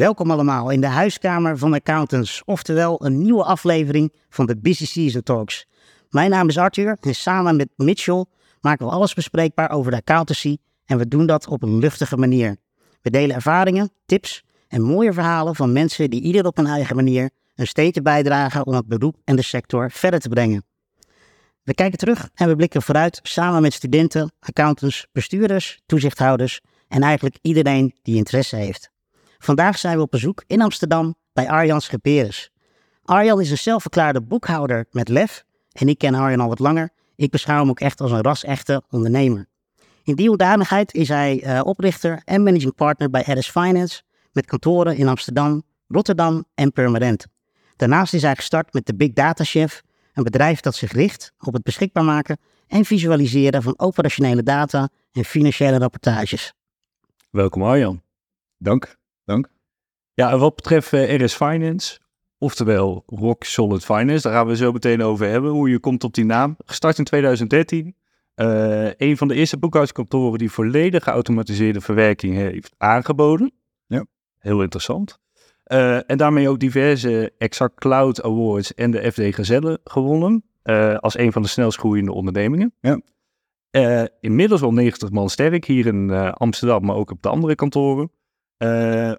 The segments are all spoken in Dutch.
Welkom allemaal in de huiskamer van accountants, oftewel een nieuwe aflevering van de Busy Season Talks. Mijn naam is Arthur en samen met Mitchell maken we alles bespreekbaar over de accountancy en we doen dat op een luchtige manier. We delen ervaringen, tips en mooie verhalen van mensen die ieder op hun eigen manier een steentje bijdragen om het beroep en de sector verder te brengen. We kijken terug en we blikken vooruit samen met studenten, accountants, bestuurders, toezichthouders en eigenlijk iedereen die interesse heeft. Vandaag zijn we op bezoek in Amsterdam bij Arjan Scheperes. Arjan is een zelfverklaarde boekhouder met lef en ik ken Arjan al wat langer. Ik beschouw hem ook echt als een ras-echte ondernemer. In die hoedanigheid is hij uh, oprichter en managing partner bij Harris Finance met kantoren in Amsterdam, Rotterdam en Purmerend. Daarnaast is hij gestart met de Big Data Chef, een bedrijf dat zich richt op het beschikbaar maken en visualiseren van operationele data en financiële rapportages. Welkom Arjan. Dank, dank. Ja, en wat betreft RS Finance, oftewel Rock Solid Finance, daar gaan we zo meteen over hebben, hoe je komt op die naam. Gestart in 2013, uh, een van de eerste boekhoudkantoren die volledig geautomatiseerde verwerking heeft aangeboden. Ja. Heel interessant. Uh, en daarmee ook diverse Exact Cloud Awards en de FD Gazelle gewonnen. Uh, als een van de snelst groeiende ondernemingen. Ja. Inmiddels al 90 man sterk hier in Amsterdam, maar ook op de andere kantoren.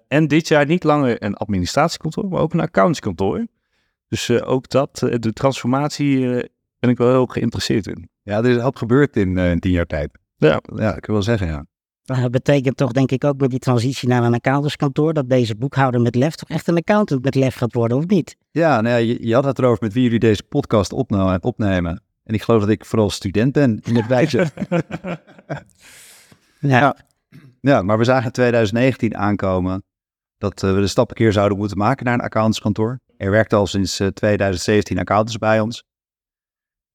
En dit jaar niet langer een administratiekantoor, maar ook een accountskantoor. Dus ook dat, de transformatie, ben ik wel heel geïnteresseerd in. Ja, er is een hoop gebeurd in, in tien jaar tijd. Ja. ja, ik wil wel zeggen, ja. Dat betekent toch denk ik ook met die transitie naar een accountantskantoor dat deze boekhouder met lef toch echt een accountant met lef gaat worden, of niet? Ja, nou ja, je, je had het erover met wie jullie deze podcast opnemen. En ik geloof dat ik vooral student ben in het wijze. ja. ja. Ja, maar we zagen in 2019 aankomen dat uh, we de stap een keer zouden moeten maken naar een accountantskantoor. Er werkte al sinds uh, 2017 accountants bij ons.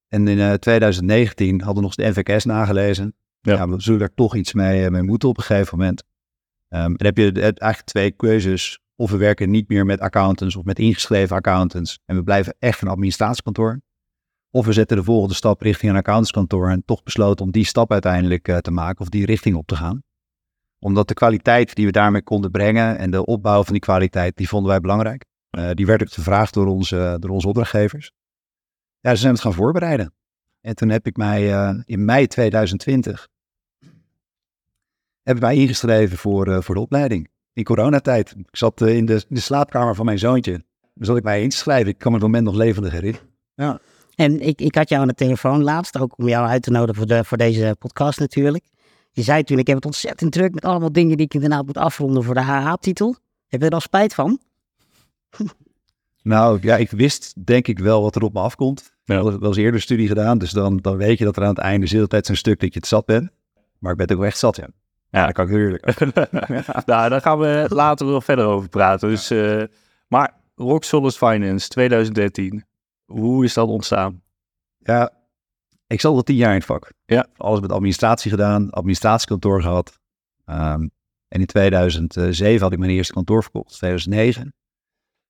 En in uh, 2019 hadden we nog de NVKS nagelezen. Ja. ja. we zullen er toch iets mee, mee moeten op een gegeven moment. Um, dan heb je eigenlijk twee keuzes. Of we werken niet meer met accountants of met ingeschreven accountants. En we blijven echt een administratiekantoor. Of we zetten de volgende stap richting een accountantskantoor. En toch besloten om die stap uiteindelijk uh, te maken of die richting op te gaan. Omdat de kwaliteit die we daarmee konden brengen en de opbouw van die kwaliteit, die vonden wij belangrijk. Uh, die werd ook gevraagd door onze, door onze opdrachtgevers. Ja, dus zijn het gaan voorbereiden. En toen heb ik mij uh, in mei 2020 heb ik mij ingeschreven voor, uh, voor de opleiding. In coronatijd. Ik zat in, de, in de slaapkamer van mijn zoontje. Toen zat ik mij inschrijven. Ik kan me het moment nog levendig herinneren. Ja. En ik, ik had jou aan de telefoon laatst, ook om jou uit te nodigen voor, de, voor deze podcast natuurlijk. Je zei toen, ik heb het ontzettend druk met allemaal dingen die ik inderdaad moet afronden voor de HH-titel. Heb je er al spijt van? nou ja, ik wist denk ik wel wat er op me afkomt. Ja. Ik had wel eens eerder studie gedaan, dus dan, dan weet je dat er aan het einde zit altijd zo'n stuk dat je het zat bent. Maar ik ben het ook echt zat, ja. Ja, dat kan ik heerlijk. nou, daar gaan we later wel verder over praten. Dus, uh, maar Rock Solid Finance 2013, hoe is dat ontstaan? Ja, ik zat al tien jaar in het vak. Ja. Alles met administratie gedaan, administratiekantoor gehad. Um, en in 2007 had ik mijn eerste kantoor verkocht, 2009. Toen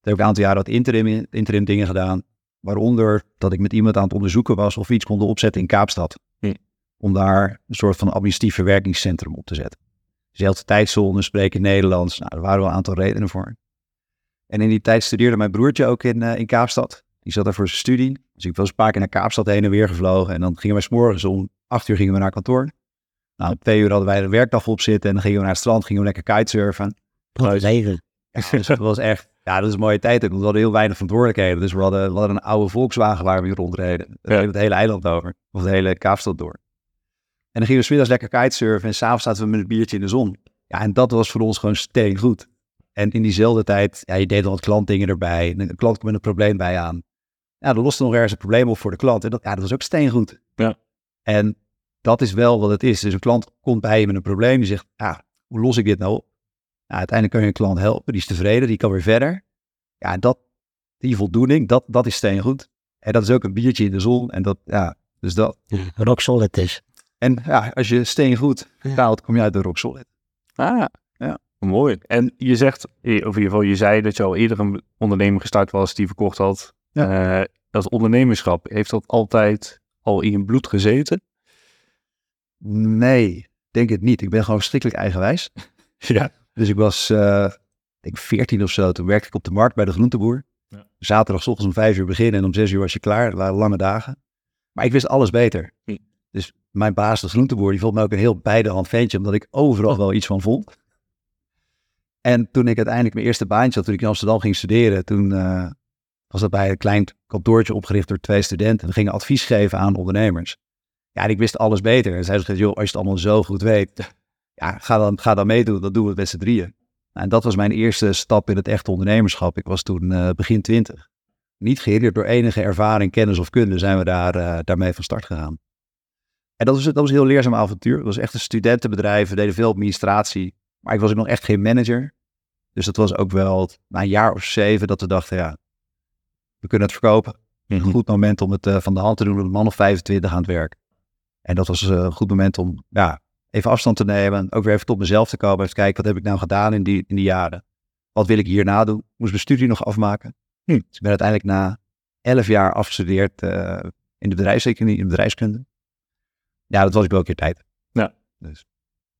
heb ik een aantal jaren wat interim, interim dingen gedaan. Waaronder dat ik met iemand aan het onderzoeken was of we iets konden opzetten in Kaapstad. Hm. Om daar een soort van administratief verwerkingscentrum op te zetten. Dezelfde tijdzone, spreken Nederlands. Nou, er waren wel een aantal redenen voor. En in die tijd studeerde mijn broertje ook in, uh, in Kaapstad. Die zat daar voor zijn studie. Dus ik was een paar keer naar Kaapstad heen en weer gevlogen. En dan gingen wij s'morgens om acht uur gingen we naar kantoor. Nou, om twee uur hadden wij de werkdag op zitten. En dan gingen we naar het strand, gingen we lekker kitesurfen. Leven. Ja, dus dat was echt, ja, dat is een mooie tijd. We hadden heel weinig verantwoordelijkheden. Dus we hadden, we hadden een oude Volkswagen waar we rondreden. Dat ja. het hele eiland over. Of de hele Kaapstad door. En dan gingen we smiddags lekker kitesurfen. En s'avonds zaten we met een biertje in de zon. Ja, en dat was voor ons gewoon steen goed. En in diezelfde tijd, ja, je deed al wat klantdingen erbij. En een klant kwam met een probleem bij aan. Ja, dan loste nog ergens een probleem op voor de klant. En dat, ja, dat was ook steengoed. Ja. En dat is wel wat het is. Dus een klant komt bij je met een probleem. Die zegt, ja, hoe los ik dit nou op? Nou, uiteindelijk kun je een klant helpen. Die is tevreden, die kan weer verder. Ja, dat, die voldoening, dat, dat is steengoed. En dat is ook een biertje in de zon. En dat, ja, dus dat. Rock solid is. En ja, als je steengoed taalt, kom je uit de rock solid. Ah, ja. Mooi. En je zegt, of in ieder geval, je zei dat je al eerder een onderneming gestart was die verkocht had. Ja. Uh, dat ondernemerschap, heeft dat altijd al in je bloed gezeten? Nee, denk het niet. Ik ben gewoon verschrikkelijk eigenwijs. ja. Dus ik was, uh, ik denk 14 of zo. Toen werkte ik op de markt bij de groenteboer. Ja. Zaterdag ochtends om vijf uur beginnen en om zes uur was je klaar. Dat waren lange dagen. Maar ik wist alles beter. Hm. Dus mijn baas, de groenteboer, die vond me ook een heel beidehand ventje, omdat ik overal wel iets van vond. En toen ik uiteindelijk mijn eerste baantje had, toen ik in Amsterdam ging studeren, toen eh, was dat bij een klein kantoortje opgericht door twee studenten. We gingen advies geven aan ondernemers. Ja, en ik wist alles beter. En zij zeiden, joh, als je het allemaal zo goed weet, ja, ga dan, ga dan meedoen. Dat doen we met z'n drieën. Nou, en dat was mijn eerste stap in het echte ondernemerschap. Ik was toen eh, begin twintig. Niet geïrriteerd door enige ervaring, kennis of kunde zijn we daar, eh, daarmee van start gegaan. En dat was, dat was een heel leerzaam avontuur. Het was echt een studentenbedrijf. We deden veel administratie. Maar ik was ook nog echt geen manager. Dus dat was ook wel na een jaar of zeven dat we dachten, ja, we kunnen het verkopen. Een goed moment om het eh, van de hand te doen. Een man of 25 aan het werk. En dat was eh, een goed moment om ja, even afstand te nemen. Ook weer even tot mezelf te komen. Even kijken, wat heb ik nou gedaan in die, in die jaren? Wat wil ik hierna doen? Moest mijn studie nog afmaken. Hm. Dus ik ben uiteindelijk na elf jaar afgestudeerd eh, in de bedrijfseconomie, in de bedrijfskunde. Ja, dat was ik wel een keer tijd. Ja. Dus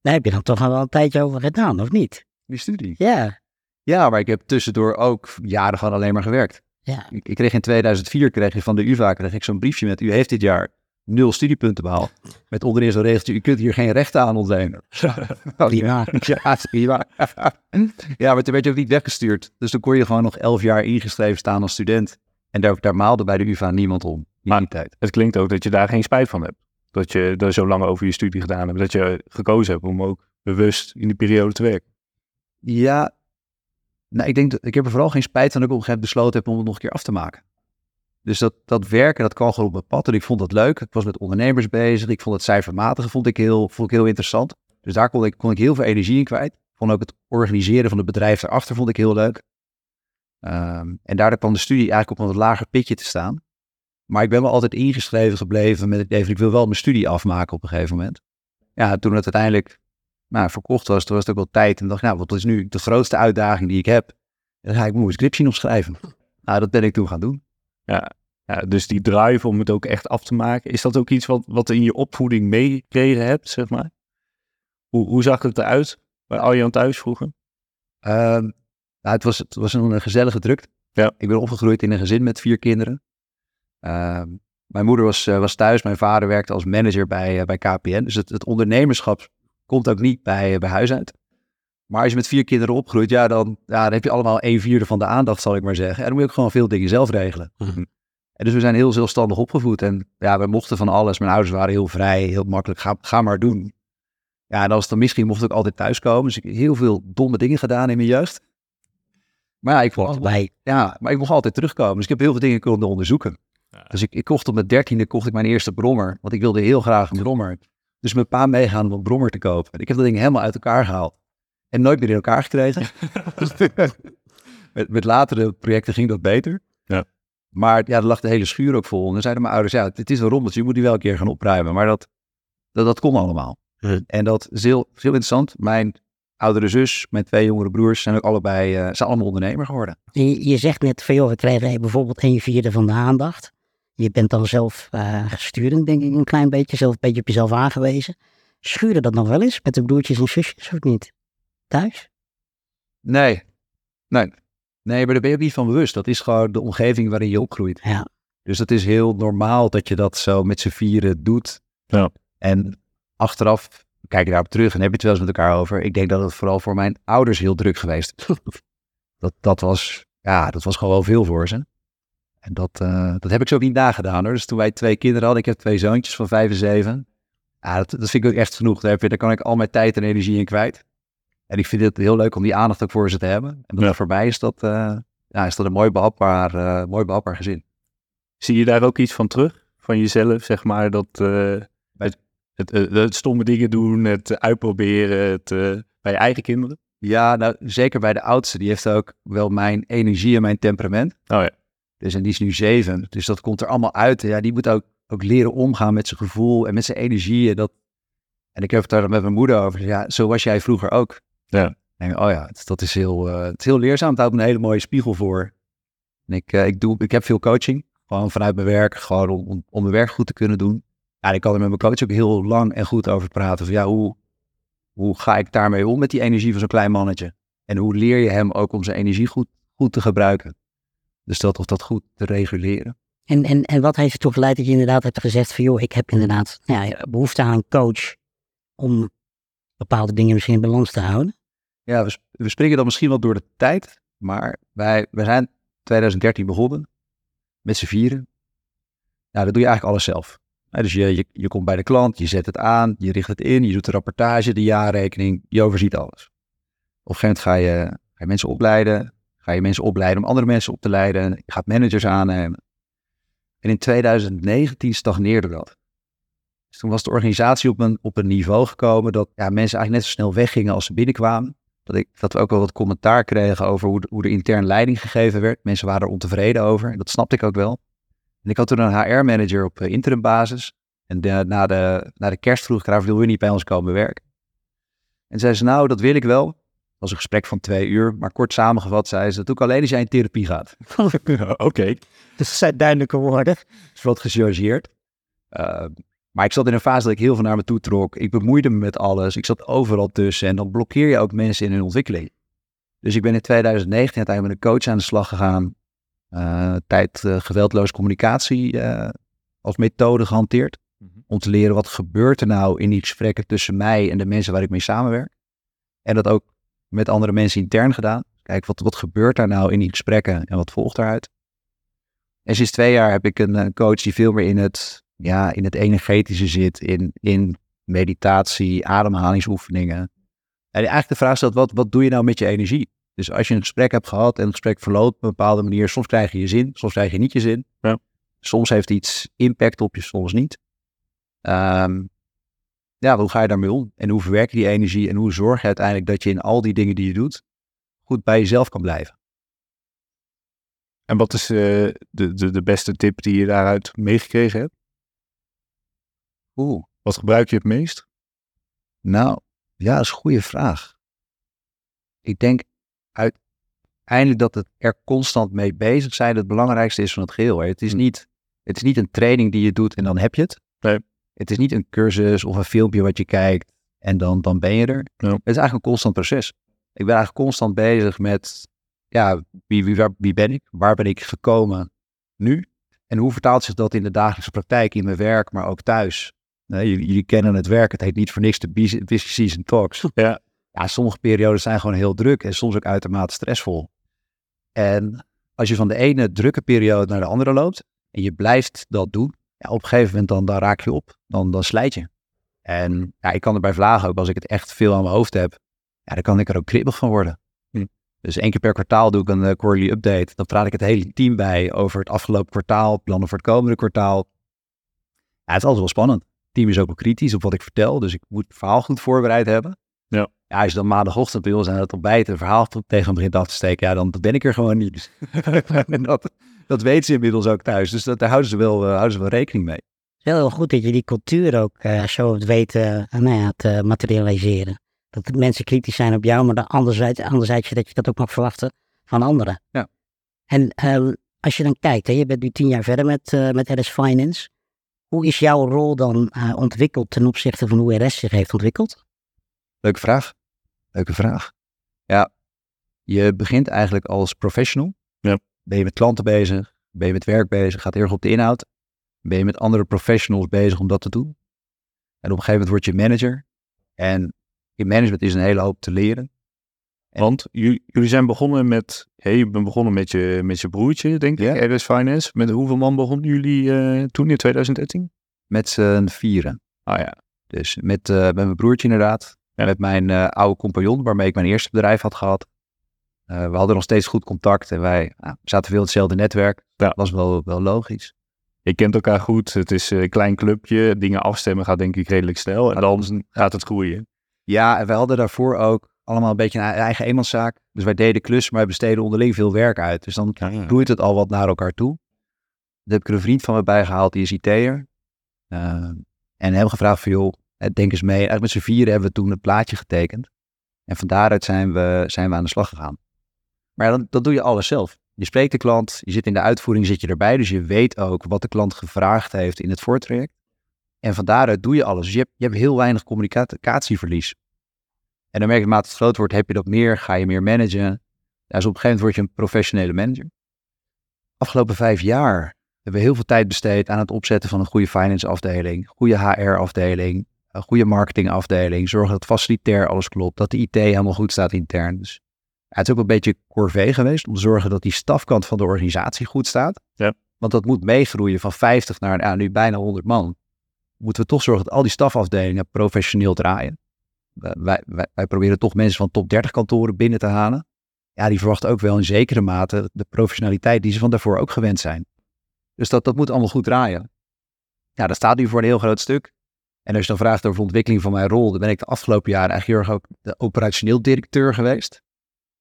Daar heb je dan toch al wel een tijdje over gedaan, of niet? die studie. Ja, Ja, maar ik heb tussendoor ook jaren gewoon alleen maar gewerkt. Ja. Ik, ik kreeg in 2004 kreeg je van de UvA kreeg ik zo'n briefje met u heeft dit jaar nul studiepunten behaald. Met onderin zo'n regeltje, u kunt hier geen rechten aan ontleenen. Prima. Ja, prima. ja, maar toen werd je ook niet weggestuurd. Dus dan kon je gewoon nog elf jaar ingeschreven staan als student. En daar, daar maalde bij de UvA niemand om. Maar- die tijd. Het klinkt ook dat je daar geen spijt van hebt. Dat je er zo lang over je studie gedaan hebt. Dat je gekozen hebt om ook bewust in die periode te werken. Ja, nou, ik denk dat ik heb er vooral geen spijt van dat ik op een gegeven moment besloten heb om het nog een keer af te maken. Dus dat, dat werken, dat kwam gewoon op mijn pad en ik vond dat leuk. Ik was met ondernemers bezig. Ik vond het cijfermatige vond ik heel, vond ik heel interessant. Dus daar kon ik, kon ik heel veel energie in kwijt. Vond ook het organiseren van het bedrijf daarachter vond ik heel leuk. Ehm, en daardoor kwam de studie eigenlijk op een lager pitje te staan. Maar ik ben wel altijd ingeschreven gebleven met het idee van ik wil wel mijn studie afmaken op een gegeven moment. Ja, toen het uiteindelijk nou, verkocht was, toen was het ook wel tijd. En dacht ik, nou, wat is nu de grootste uitdaging die ik heb? Dan ga ik mijn scriptie nog schrijven. Nou, dat ben ik toen gaan doen. Ja, dus die drive om het ook echt af te maken. Is dat ook iets wat, wat in je opvoeding meegekregen hebt, zeg maar? Hoe, hoe zag het eruit bij Arjan thuis vroeger? Ehm, nou, het, was, het was een, gezellige druk. Ja. Ik ben opgegroeid in een gezin met vier kinderen. Ehm, mijn moeder was, eh, was thuis, mijn vader werkte als manager bij, eh, bij KPN. Dus het, het ondernemerschap komt ook niet bij, eh, bij huis uit. Maar als je met vier kinderen opgroeit, ja, dan, ja, dan heb je allemaal een vierde van de aandacht, zal ik maar zeggen. En dan moet je ook gewoon veel dingen zelf regelen. Mhm. En dus we zijn heel zelfstandig opgevoed. En ja, we mochten van alles. Mijn ouders waren heel vrij, heel makkelijk. Ga, ga maar doen. Ja, en als het dan misschien mocht ik altijd thuiskomen. Dus ik heb heel veel domme dingen gedaan in mijn jeugd. Maar ja, ik vond, Bij. ja, maar ik mocht altijd terugkomen. Dus ik heb heel veel dingen kunnen onderzoeken. Dus ik, ik kocht op mijn dertiende kocht ik mijn eerste brommer. Want ik wilde heel graag een brommer. Dus mijn pa meegaan om een brommer te kopen. En ik heb dat ding helemaal uit elkaar gehaald. En nooit meer in elkaar gekregen. met, met latere projecten ging dat beter. Ja. Maar ja, er lag de hele schuur ook vol. En dan zeiden mijn ouders, ja, het is een rommeltje. Je moet die wel een keer gaan opruimen. Maar dat, dat, dat kon allemaal. En dat is heel, heel interessant. Mijn oudere zus, mijn twee jongere broers zijn ook allebei, eh, zijn allemaal ondernemer geworden. Je, je zegt net van, joh, we kregen bijvoorbeeld een vierde van de aandacht. Je bent dan zelf eh sturend, denk ik, een klein beetje. Zelf een beetje op jezelf aangewezen. Schuurde dat nog wel eens met de broertjes en zusjes, of niet? Thuis? Nee, nee. Nee, maar daar ben je ook niet van bewust. Dat is gewoon de omgeving waarin je opgroeit. Ja. Dus dat is heel normaal dat je dat zo met z'n vieren doet. Ja. En achteraf kijk je daarop terug en heb je het wel eens met elkaar over. Ik denk dat het vooral voor mijn ouders heel druk geweest is. dat, dat, was, ja, dat was gewoon wel veel voor ze. En dat, eh, dat heb ik zo ook niet nagedaan hoor. Dus toen wij twee kinderen hadden, ik heb twee zoontjes van vijf en zeven. Ja, dat, dat vind ik ook echt genoeg. Daar, heb daar kan ik al mijn tijd en energie in kwijt. En ik vind het heel leuk om die aandacht ook voor ze te hebben. En dat Ja. voor mij is dat, eh, ja, is dat een mooi behapbaar, eh, mooi behapbaar gezin. Zie je daar ook iets van terug? Van jezelf, zeg maar, dat het, het, het, stomme dingen doen, het uitproberen, het, bij je eigen kinderen? Ja, nou, zeker bij de oudste. Die heeft ook wel mijn energie en mijn temperament. Oh ja. Dus en die is nu zeven. Dus dat komt er allemaal uit. Ja, die moet ook, ook leren omgaan met zijn gevoel en met zijn energie. En, dat... en ik heb het daar met mijn moeder over. Ja, zo was jij vroeger ook. Ja. En, oh ja, het- dat is heel, eh, het is heel leerzaam. Het houdt me een hele mooie spiegel voor. En ik, eh, ik, doe, ik heb veel coaching. Gewoon vanuit mijn werk. Gewoon om, om, om mijn werk goed te kunnen doen. Ja, ik kan er met mijn coach ook heel lang en goed over praten. Van ja, hoe, hoe ga ik daarmee om met die energie van zo'n klein mannetje? En hoe leer je hem ook om zijn energie goed, goed te gebruiken? Dus dat of dat goed te reguleren. En, en, en wat heeft ertoe geleid dat je inderdaad hebt gezegd van joh, ik heb inderdaad nou ja, behoefte aan een coach om bepaalde dingen misschien in balans te houden? Ja, we, we springen dan misschien wel door de tijd, maar wij, wij zijn 2013 begonnen met z'n vieren. Nou, dat doe je eigenlijk alles zelf. Dus je, je, je komt bij de klant, je zet het aan, je richt het in, je doet de rapportage, de jaarrekening, je overziet alles. Op een gegeven moment ga je, ga je mensen opleiden, ga je mensen opleiden om andere mensen op te leiden, je gaat managers aannemen. En in 2019 stagneerde dat. Dus toen was de organisatie op een, op een niveau gekomen dat ja, mensen eigenlijk net zo snel weggingen als ze binnenkwamen. Dat, ik, dat we ook wel wat commentaar kregen over hoe, de- hoe er intern leiding gegeven werd. Mensen waren er ontevreden over. En dat snapte ik ook wel. En ik had toen een HR-manager op eh, interim basis. En de- na, de, na de kerst vroeg ik haar, wil je niet bij ons komen werken? En zei ze, nou, dat wil ik wel. Het was een gesprek van twee uur. Maar kort samengevat zei ze, dat ik alleen als jij in therapie gaat. Oké. Dus dat zijn duidelijke woorden. is wat gechargeerd. Uh, maar ik zat in een fase dat ik heel veel naar me toe trok. Ik bemoeide me met alles. Ik zat overal tussen. En dan blokkeer je ook mensen in hun ontwikkeling. Dus ik ben in 2019 uiteindelijk met een coach aan de slag gegaan. Uh, tijd uh, geweldloze communicatie als methode gehanteerd. Mhm. Om te leren wat gebeurt er nou in die gesprekken tussen mij en de mensen waar ik mee samenwerk. En dat ook met andere mensen intern gedaan. Kijk, wat, wat gebeurt daar nou in die gesprekken en wat volgt daaruit? En sinds twee jaar heb ik een, een coach die veel meer in het, ja, in het energetische zit, in, in meditatie, ademhalingsoefeningen. En eigenlijk de vraag stelt, wat, wat doe je nou met je energie? Dus als je een gesprek hebt gehad en het gesprek verloopt op een bepaalde manier, soms krijg je je zin, soms krijg je niet je zin. Ja. Soms heeft iets impact op je, soms niet. Um, ja, hoe ga je daarmee om? En hoe verwerk je die energie en hoe zorg je uiteindelijk dat je in al die dingen die je doet, goed bij jezelf kan blijven? En wat is uh, de, de, de beste tip die je daaruit meegekregen hebt? Oeh. Wat gebruik je het meest? Nou, ja, dat is een goede vraag. Ik denk uiteindelijk dat het er constant mee bezig zijn het belangrijkste is van het geheel. Het is, niet, het is niet een training die je doet en dan heb je het. Nee. Het is niet een cursus of een filmpje wat je kijkt en dan, dan ben je er. Ja. Het is eigenlijk een constant proces. Ik ben eigenlijk constant bezig met, ja, wie, wie, waar, wie ben ik? Waar ben ik gekomen nu? En hoe vertaalt zich dat in de dagelijkse praktijk, in mijn werk, maar ook thuis? Nee, jullie, jullie, kennen het werk, het heet niet voor niks de Busy Season Talks. Ja. ja, sommige periodes zijn gewoon heel druk en soms ook uitermate stressvol. En als je van de ene drukke periode naar de andere loopt en je blijft dat doen, ja, op een gegeven moment dan, dan raak je op, dan, dan slijt je. En ja, ik kan erbij vlagen ook, als ik het echt veel aan mijn hoofd heb, ja, dan kan ik er ook kribbig van worden. Hm. Dus één keer per kwartaal doe ik een uh, quarterly update. Dan praat ik het hele team bij over het afgelopen kwartaal, plannen voor het komende kwartaal. Ja, het is altijd wel spannend. Het team is ook wel kritisch op wat ik vertel, dus ik moet het verhaal goed voorbereid hebben. Ja. Ja, als je dan maandagochtend bij ons aan het ontbijt een verhaal tegen hem begint af te steken, ja, dan ben ik er gewoon niet. en dat, dat weten ze inmiddels ook thuis, dus dat, daar houden ze, wel, uh, houden ze wel rekening mee. Het is heel goed dat je die cultuur ook uh, zo het weten uh, nou ja, te materialiseren. Dat mensen kritisch zijn op jou, maar dan anderzijds, anderzijds dat je dat ook mag verwachten van anderen. Ja. En als je dan kijkt, hè, je bent nu tien jaar verder met, met RS Finance. Hoe is jouw rol dan ontwikkeld ten opzichte van hoe RS zich heeft ontwikkeld? Leuke vraag. Leuke vraag. Ja, je begint eigenlijk als professional. Ja. Ben je met klanten bezig? Ben je met werk bezig? Gaat erg op de inhoud? Ben je met andere professionals bezig om dat te doen? En op een gegeven moment word je manager. En in management is een hele hoop te leren. En Want jullie, zijn begonnen met, hey, je bent begonnen met je, met je broertje, denk Ja. ik, RS Finance. Met hoeveel man begonnen jullie uh, toen in 2013? Met z'n vieren. Ah ja. Dus met, uh, met mijn broertje inderdaad. Ja. Met mijn uh, oude compagnon, waarmee ik mijn eerste bedrijf had gehad. Uh, we hadden nog steeds goed contact en wij zaten veel in hetzelfde netwerk. Dat was wel, wel logisch. Je kent elkaar goed, het is een klein clubje. Dingen afstemmen gaat denk ik redelijk snel en dan gaat het groeien. Ja, en wij hadden daarvoor ook allemaal een beetje een eigen eenmanszaak. Dus wij deden klussen, maar wij besteden onderling veel werk uit. Dus dan groeit het al wat naar elkaar toe. Dan heb ik er een vriend van me bijgehaald, die is IT'er. Uh, en hem gevraagd van, joh, eh, denk eens mee. Eigenlijk met z'n vieren hebben we toen een plaatje getekend. En van daaruit zijn we, zijn we aan de slag gegaan. Maar dan, dat doe je alles zelf. Je spreekt de klant, je zit in de uitvoering, zit je erbij. Dus je weet ook wat de klant gevraagd heeft in het voortraject. En van daaruit doe je alles. Dus je hebt, heel weinig communicatieverlies. En dan merk je, naarmate het groot wordt, heb je dat meer, ga je meer managen. Dus op een gegeven moment word je een professionele manager. Afgelopen vijf jaar hebben we heel veel tijd besteed aan het opzetten van een goede finance afdeling, goede HR afdeling, een goede marketing afdeling, zorgen dat facilitair alles klopt, dat de IT helemaal goed staat intern. Dus ja, het is ook een beetje corvée geweest om te zorgen dat die stafkant van de organisatie goed staat. Ja. Want dat moet meegroeien van 50 naar ja, nu bijna 100 man. Moeten we toch zorgen dat al die stafafdelingen professioneel draaien. Wij, wij, wij proberen toch mensen van top 30 kantoren binnen te halen. Ja, die verwachten ook wel in zekere mate de professionaliteit die ze van daarvoor ook gewend zijn. Dus dat, dat moet allemaal goed draaien. Ja, dat staat nu voor een heel groot stuk. En als je dan vraagt over de ontwikkeling van mijn rol, dan ben ik de afgelopen jaren eigenlijk heel erg ook de operationeel directeur geweest.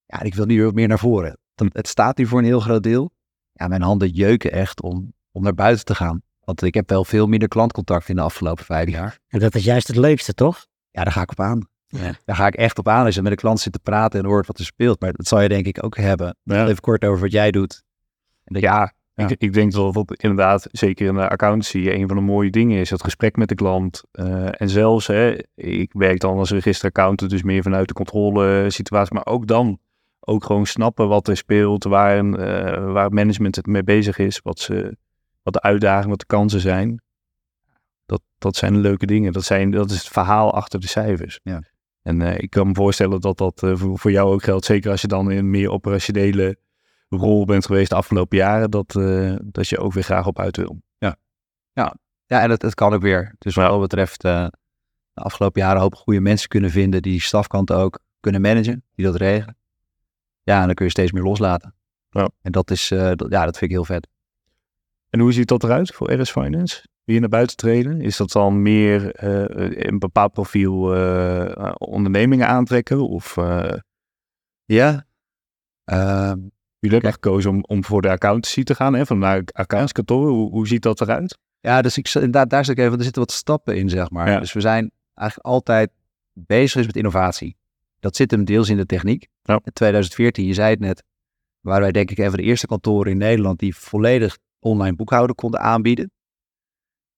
Ja, en ik wil nu weer meer naar voren. Het staat nu voor een heel groot deel. Ja, mijn handen jeuken echt om, om naar buiten te gaan. Want ik heb wel veel minder klantcontact in de afgelopen vijf jaar. En dat is juist het leukste, toch? Ja, daar ga ik op aan. Ja. Daar ga ik echt op aan als je met de klant zit te praten en hoort wat er speelt. Maar dat zal je denk ik ook hebben. Ja. Even kort over wat jij doet. En dat Ja, Ja. Ik, ik denk dat dat inderdaad, zeker in de accountancy, een van de mooie dingen is. Het gesprek met de klant. Eh, en zelfs, hè, ik werk dan als registeraccountant, dus meer vanuit de controlesituatie. Maar ook dan, ook gewoon snappen wat er speelt, waar, eh, waar management het mee bezig is. Wat, ze, wat de uitdagingen, wat de kansen zijn. Dat, dat zijn de leuke dingen. Dat, zijn, dat is het verhaal achter de cijfers. Ja. En eh, ik kan me voorstellen dat dat voor, voor jou ook geldt. Zeker als je dan in meer operationele rol bent geweest de afgelopen jaren, dat, eh, dat je ook weer graag op uit wil. Ja, en het, het kan ook weer. Dus wat dat betreft, eh, de afgelopen jaren hoop goede mensen kunnen vinden die die stafkant ook kunnen managen, die dat regelen. Ja, en dan kun je steeds meer loslaten. Ja. En dat is, eh, dat- ja, dat vind ik heel vet. En hoe ziet dat eruit voor RS Finance? Weer naar buiten treden? Is dat dan meer een bepaald profiel ondernemingen aantrekken? Of Ja. Jullie hebben gekozen om, om voor de accountancy te gaan, hè, van naar accountskantoor. Hoe, hoe ziet dat eruit? ja, dus ik, inderdaad, daar zit ik even, er zitten wat stappen in, zeg maar. Ja. Dus we zijn eigenlijk altijd bezig met innovatie. Dat zit hem deels in de techniek. Ja. In 2014, je zei het net, waren wij denk ik even de eerste kantoren in Nederland die volledig online boekhouden konden aanbieden.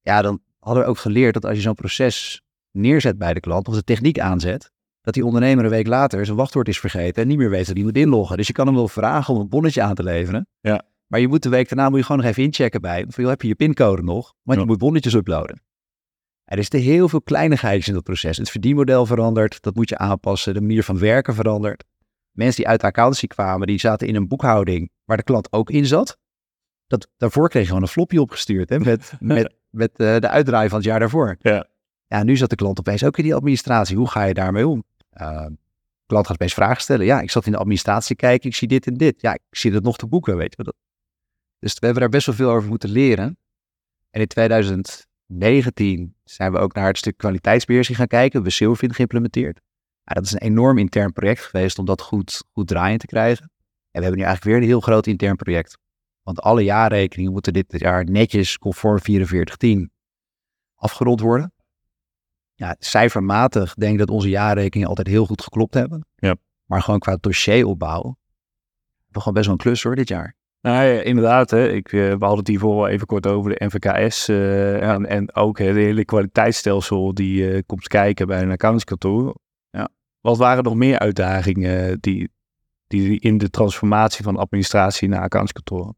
Ja, dan hadden we ook geleerd dat als je zo'n proces neerzet bij de klant, of de techniek aanzet, dat die ondernemer een week later zijn wachtwoord is vergeten en niet meer weet dat hij moet inloggen. Dus je kan hem wel vragen om een bonnetje aan te leveren. Ja. Maar je moet de week daarna moet je gewoon nog even inchecken bij. Van, heb je je pincode nog? Want Ja. je moet bonnetjes uploaden. Er zitten heel veel kleinigheidjes in dat proces. Het verdienmodel verandert, dat moet je aanpassen. De manier van werken verandert. Mensen die uit de accountancy kwamen, die zaten in een boekhouding waar de klant ook in zat. Dat, daarvoor kreeg je gewoon een floppy opgestuurd hè, met, met, met eh, de uitdraai van het jaar daarvoor. Ja. Ja, nu zat de klant opeens ook in die administratie. Hoe ga je daarmee om? De klant gaat opeens vragen stellen. Ja, ik zat in de administratie kijken, ik zie dit en dit. Ja, ik zie het nog te boeken, weet je. Dat, dus we hebben daar best wel veel over moeten leren. En in 2019 zijn we ook naar het stuk kwaliteitsbeheersing gaan kijken. We hebben geïmplementeerd. Dat is een enorm intern project geweest om dat goed, goed draaiend te krijgen. En we hebben nu eigenlijk weer een heel groot intern project. Want alle jaarrekeningen moeten dit jaar netjes conform 4410 afgerond worden. Ja, cijfermatig denk ik dat onze jaarrekeningen altijd heel goed geklopt hebben. Ja. Maar gewoon qua dossieropbouw, hebben we gewoon best wel een klus hoor dit jaar. Nou ja, inderdaad. Hè. Ik, eh, we hadden het hiervoor al even kort over de NVKS. eh, en, en ook de hele kwaliteitsstelsel die eh, komt kijken bij een accountskantoor. Ja. Wat waren nog meer uitdagingen die, die in de transformatie van administratie naar accountskantoor?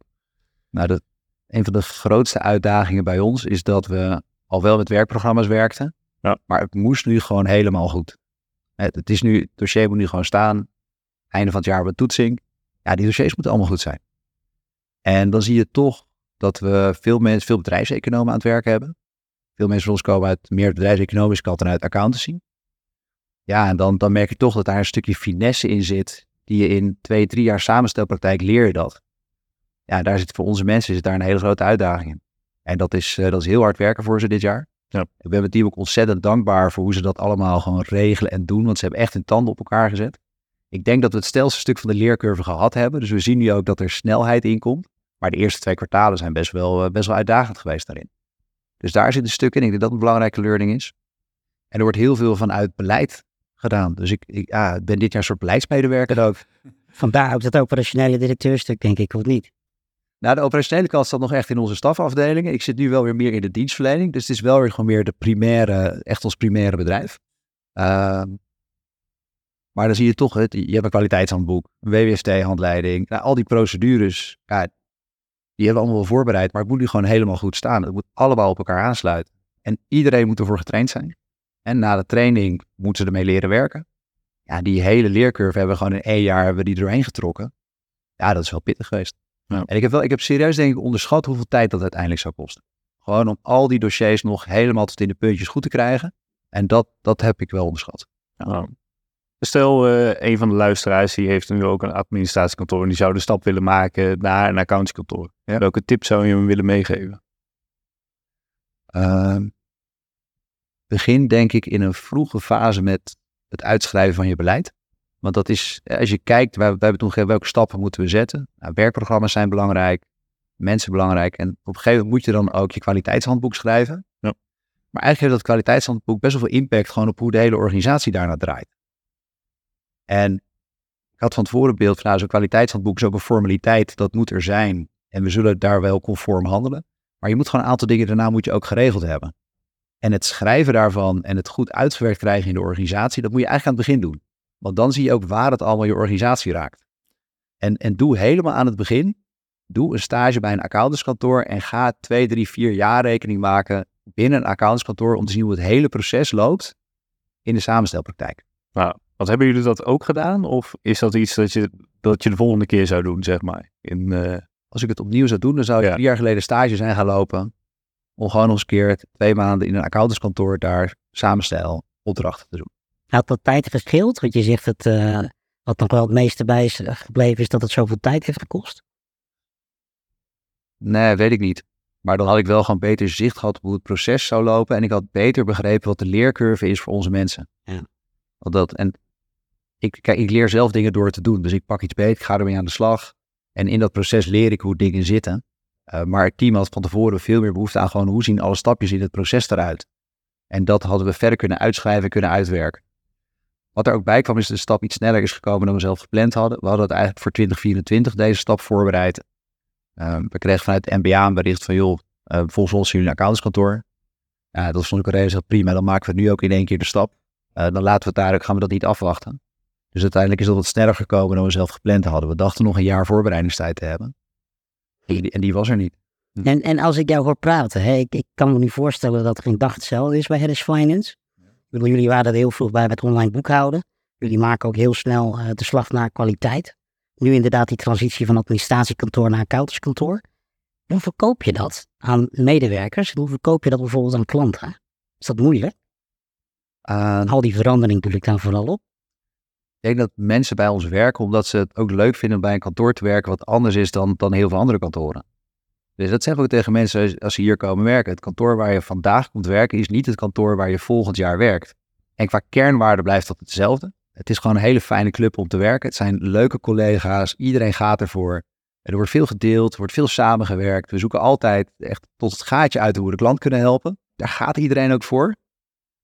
Nou, de, een van de grootste uitdagingen bij ons is dat we al wel met werkprogramma's werkten. Ja. Maar het moest nu gewoon helemaal goed. Het, het is nu, dossier moet nu gewoon staan. Einde van het jaar hebben we toetsing. Ja, die dossiers moeten allemaal goed zijn. En dan zie je toch dat we veel mensen, veel bedrijfseconomen aan het werk hebben. Veel mensen van ons komen uit meer bedrijfseconomische kant dan uit accountancy. Ja, en dan, dan merk je toch dat daar een stukje finesse in zit. Die je in twee, drie jaar samenstelpraktijk leer je dat ja, daar zit voor onze mensen zit daar een hele grote uitdaging in. En dat is, eh, dat is heel hard werken voor ze dit jaar. Ja. Ik ben met die ook ontzettend dankbaar voor hoe ze dat allemaal gewoon regelen en doen. Want ze hebben echt hun tanden op elkaar gezet. Ik denk dat we het stelste stuk van de leercurve gehad hebben. Dus we zien nu ook dat er snelheid in komt. Maar de eerste twee kwartalen zijn best wel, eh, best wel uitdagend geweest daarin. Dus daar zit een stuk in. Ik denk dat dat een belangrijke learning is. En er wordt heel veel vanuit beleid gedaan. Dus ik, ik ja, ik ben dit jaar een soort beleidsmedewerker ook. Vandaar ook dat operationele directeurstuk, denk ik, of niet? Nou, de operationele kant staat nog echt in onze stafafdelingen. Ik zit nu wel weer meer in de dienstverlening. Dus het is wel weer gewoon meer de primaire, echt ons primaire bedrijf. Ehm, Maar dan zie je toch, het, je hebt een kwaliteitshandboek, een WWST-handleiding. Nou, al die procedures, ja, die hebben we allemaal wel voorbereid, maar het moet nu gewoon helemaal goed staan. Het moet allemaal op elkaar aansluiten. En iedereen moet ervoor getraind zijn. En na de training moeten ze ermee leren werken. Ja, die hele leercurve hebben we gewoon in één jaar hebben we die doorheen getrokken. Ja, dat is wel pittig geweest. Ja. En ik heb, wel, ik heb serieus denk ik onderschat hoeveel tijd dat uiteindelijk zou kosten. Gewoon om al die dossiers nog helemaal tot in de puntjes goed te krijgen. En dat, dat heb ik wel onderschat. Nou, Stel, eh, een van de luisteraars die heeft nu ook een administratiekantoor en die zou de stap willen maken naar een accountskantoor. Ja. Welke tip zou je hem willen meegeven? Ehm, begin denk ik in een vroege fase met het uitschrijven van je beleid. Want dat is, als je kijkt, wij, wij hebben toen gekeken welke stappen moeten we zetten. Nou, werkprogramma's zijn belangrijk, mensen belangrijk. En op een gegeven moment moet je dan ook je kwaliteitshandboek schrijven. Ja. Maar eigenlijk heeft dat kwaliteitshandboek best wel veel impact gewoon op hoe de hele organisatie daarna draait. En ik had van tevoren beeld van, nou, zo'n kwaliteitshandboek is ook een formaliteit, dat moet er zijn. En we zullen daar wel conform handelen. Maar je moet gewoon een aantal dingen daarna moet je ook geregeld hebben. En het schrijven daarvan en het goed uitgewerkt krijgen in de organisatie, dat moet je eigenlijk aan het begin doen. Want dan zie je ook waar het allemaal je organisatie raakt. En, en doe helemaal aan het begin, doe een stage bij een accountantskantoor en ga twee, drie, vier jaar rekening maken binnen een accountantskantoor om te zien hoe het hele proces loopt in de samenstelpraktijk. Wat hebben jullie dat ook gedaan? Of is dat iets dat je, dat je de volgende keer zou doen, zeg maar? In, eh, Als ik het opnieuw zou doen, dan zou ik Ja. drie jaar geleden stage zijn gaan lopen. Om gewoon nog eens een keer twee maanden in een accountantskantoor daar samenstel opdrachten te doen. Had dat tijd gescheeld? Want je zegt het, eh, wat nog wel het meeste bij is eh, gebleven, is dat het zoveel tijd heeft gekost. Nee, weet ik niet. Maar dan had ik wel gewoon beter zicht gehad op hoe het proces zou lopen. En ik had beter begrepen wat de leercurve is voor onze mensen. Ja. Dat, en ik, kijk, ik leer zelf dingen door te doen. Dus ik pak iets beet, ik ga ermee aan de slag. En in dat proces leer ik hoe dingen zitten. Eh, maar het team had van tevoren veel meer behoefte aan gewoon hoe zien alle stapjes in het proces eruit. En dat hadden we verder kunnen uitschrijven, kunnen uitwerken. Wat er ook bij kwam is dat de stap iets sneller is gekomen dan we zelf gepland hadden. We hadden het eigenlijk voor 2024 deze stap voorbereid. Eh, we kregen vanuit de NBA een bericht van joh, eh volgens ons jullie een accountantskantoor. Ja, dat vond ik al prima. Dan maken we het nu ook in één keer de stap. Eh, dan laten we het daar ook, gaan we dat niet afwachten. Dus uiteindelijk is dat wat sneller gekomen dan we zelf gepland hadden. We dachten nog een jaar voorbereidingstijd te hebben. En die, en die was er niet. En, en als ik jou hoor praten, hè, ik, ik kan me nu voorstellen dat geen dag hetzelfde is bij Harris Finance. Bedoel, jullie waren er heel vroeg bij met online boekhouden. Jullie maken ook heel snel eh, de slag naar kwaliteit. Nu inderdaad die transitie van administratiekantoor naar accountantskantoor. Hoe verkoop je dat aan medewerkers? Hoe verkoop je dat bijvoorbeeld aan klanten? Is dat moeilijk? Uh, Al die verandering doe ik dan vooral op. ik denk dat mensen bij ons werken omdat ze het ook leuk vinden om bij een kantoor te werken wat anders is dan, dan heel veel andere kantoren. Dus dat zeggen we tegen mensen als- ze hier komen werken. Het kantoor waar je vandaag komt werken is niet het kantoor waar je volgend jaar werkt. En qua kernwaarde blijft dat hetzelfde. Het is gewoon een hele fijne club om te werken. Het zijn leuke collega's. Iedereen gaat ervoor. Er wordt veel gedeeld, er wordt veel samengewerkt. We zoeken altijd echt tot het gaatje uit hoe we de klant kunnen helpen. Daar gaat iedereen ook voor.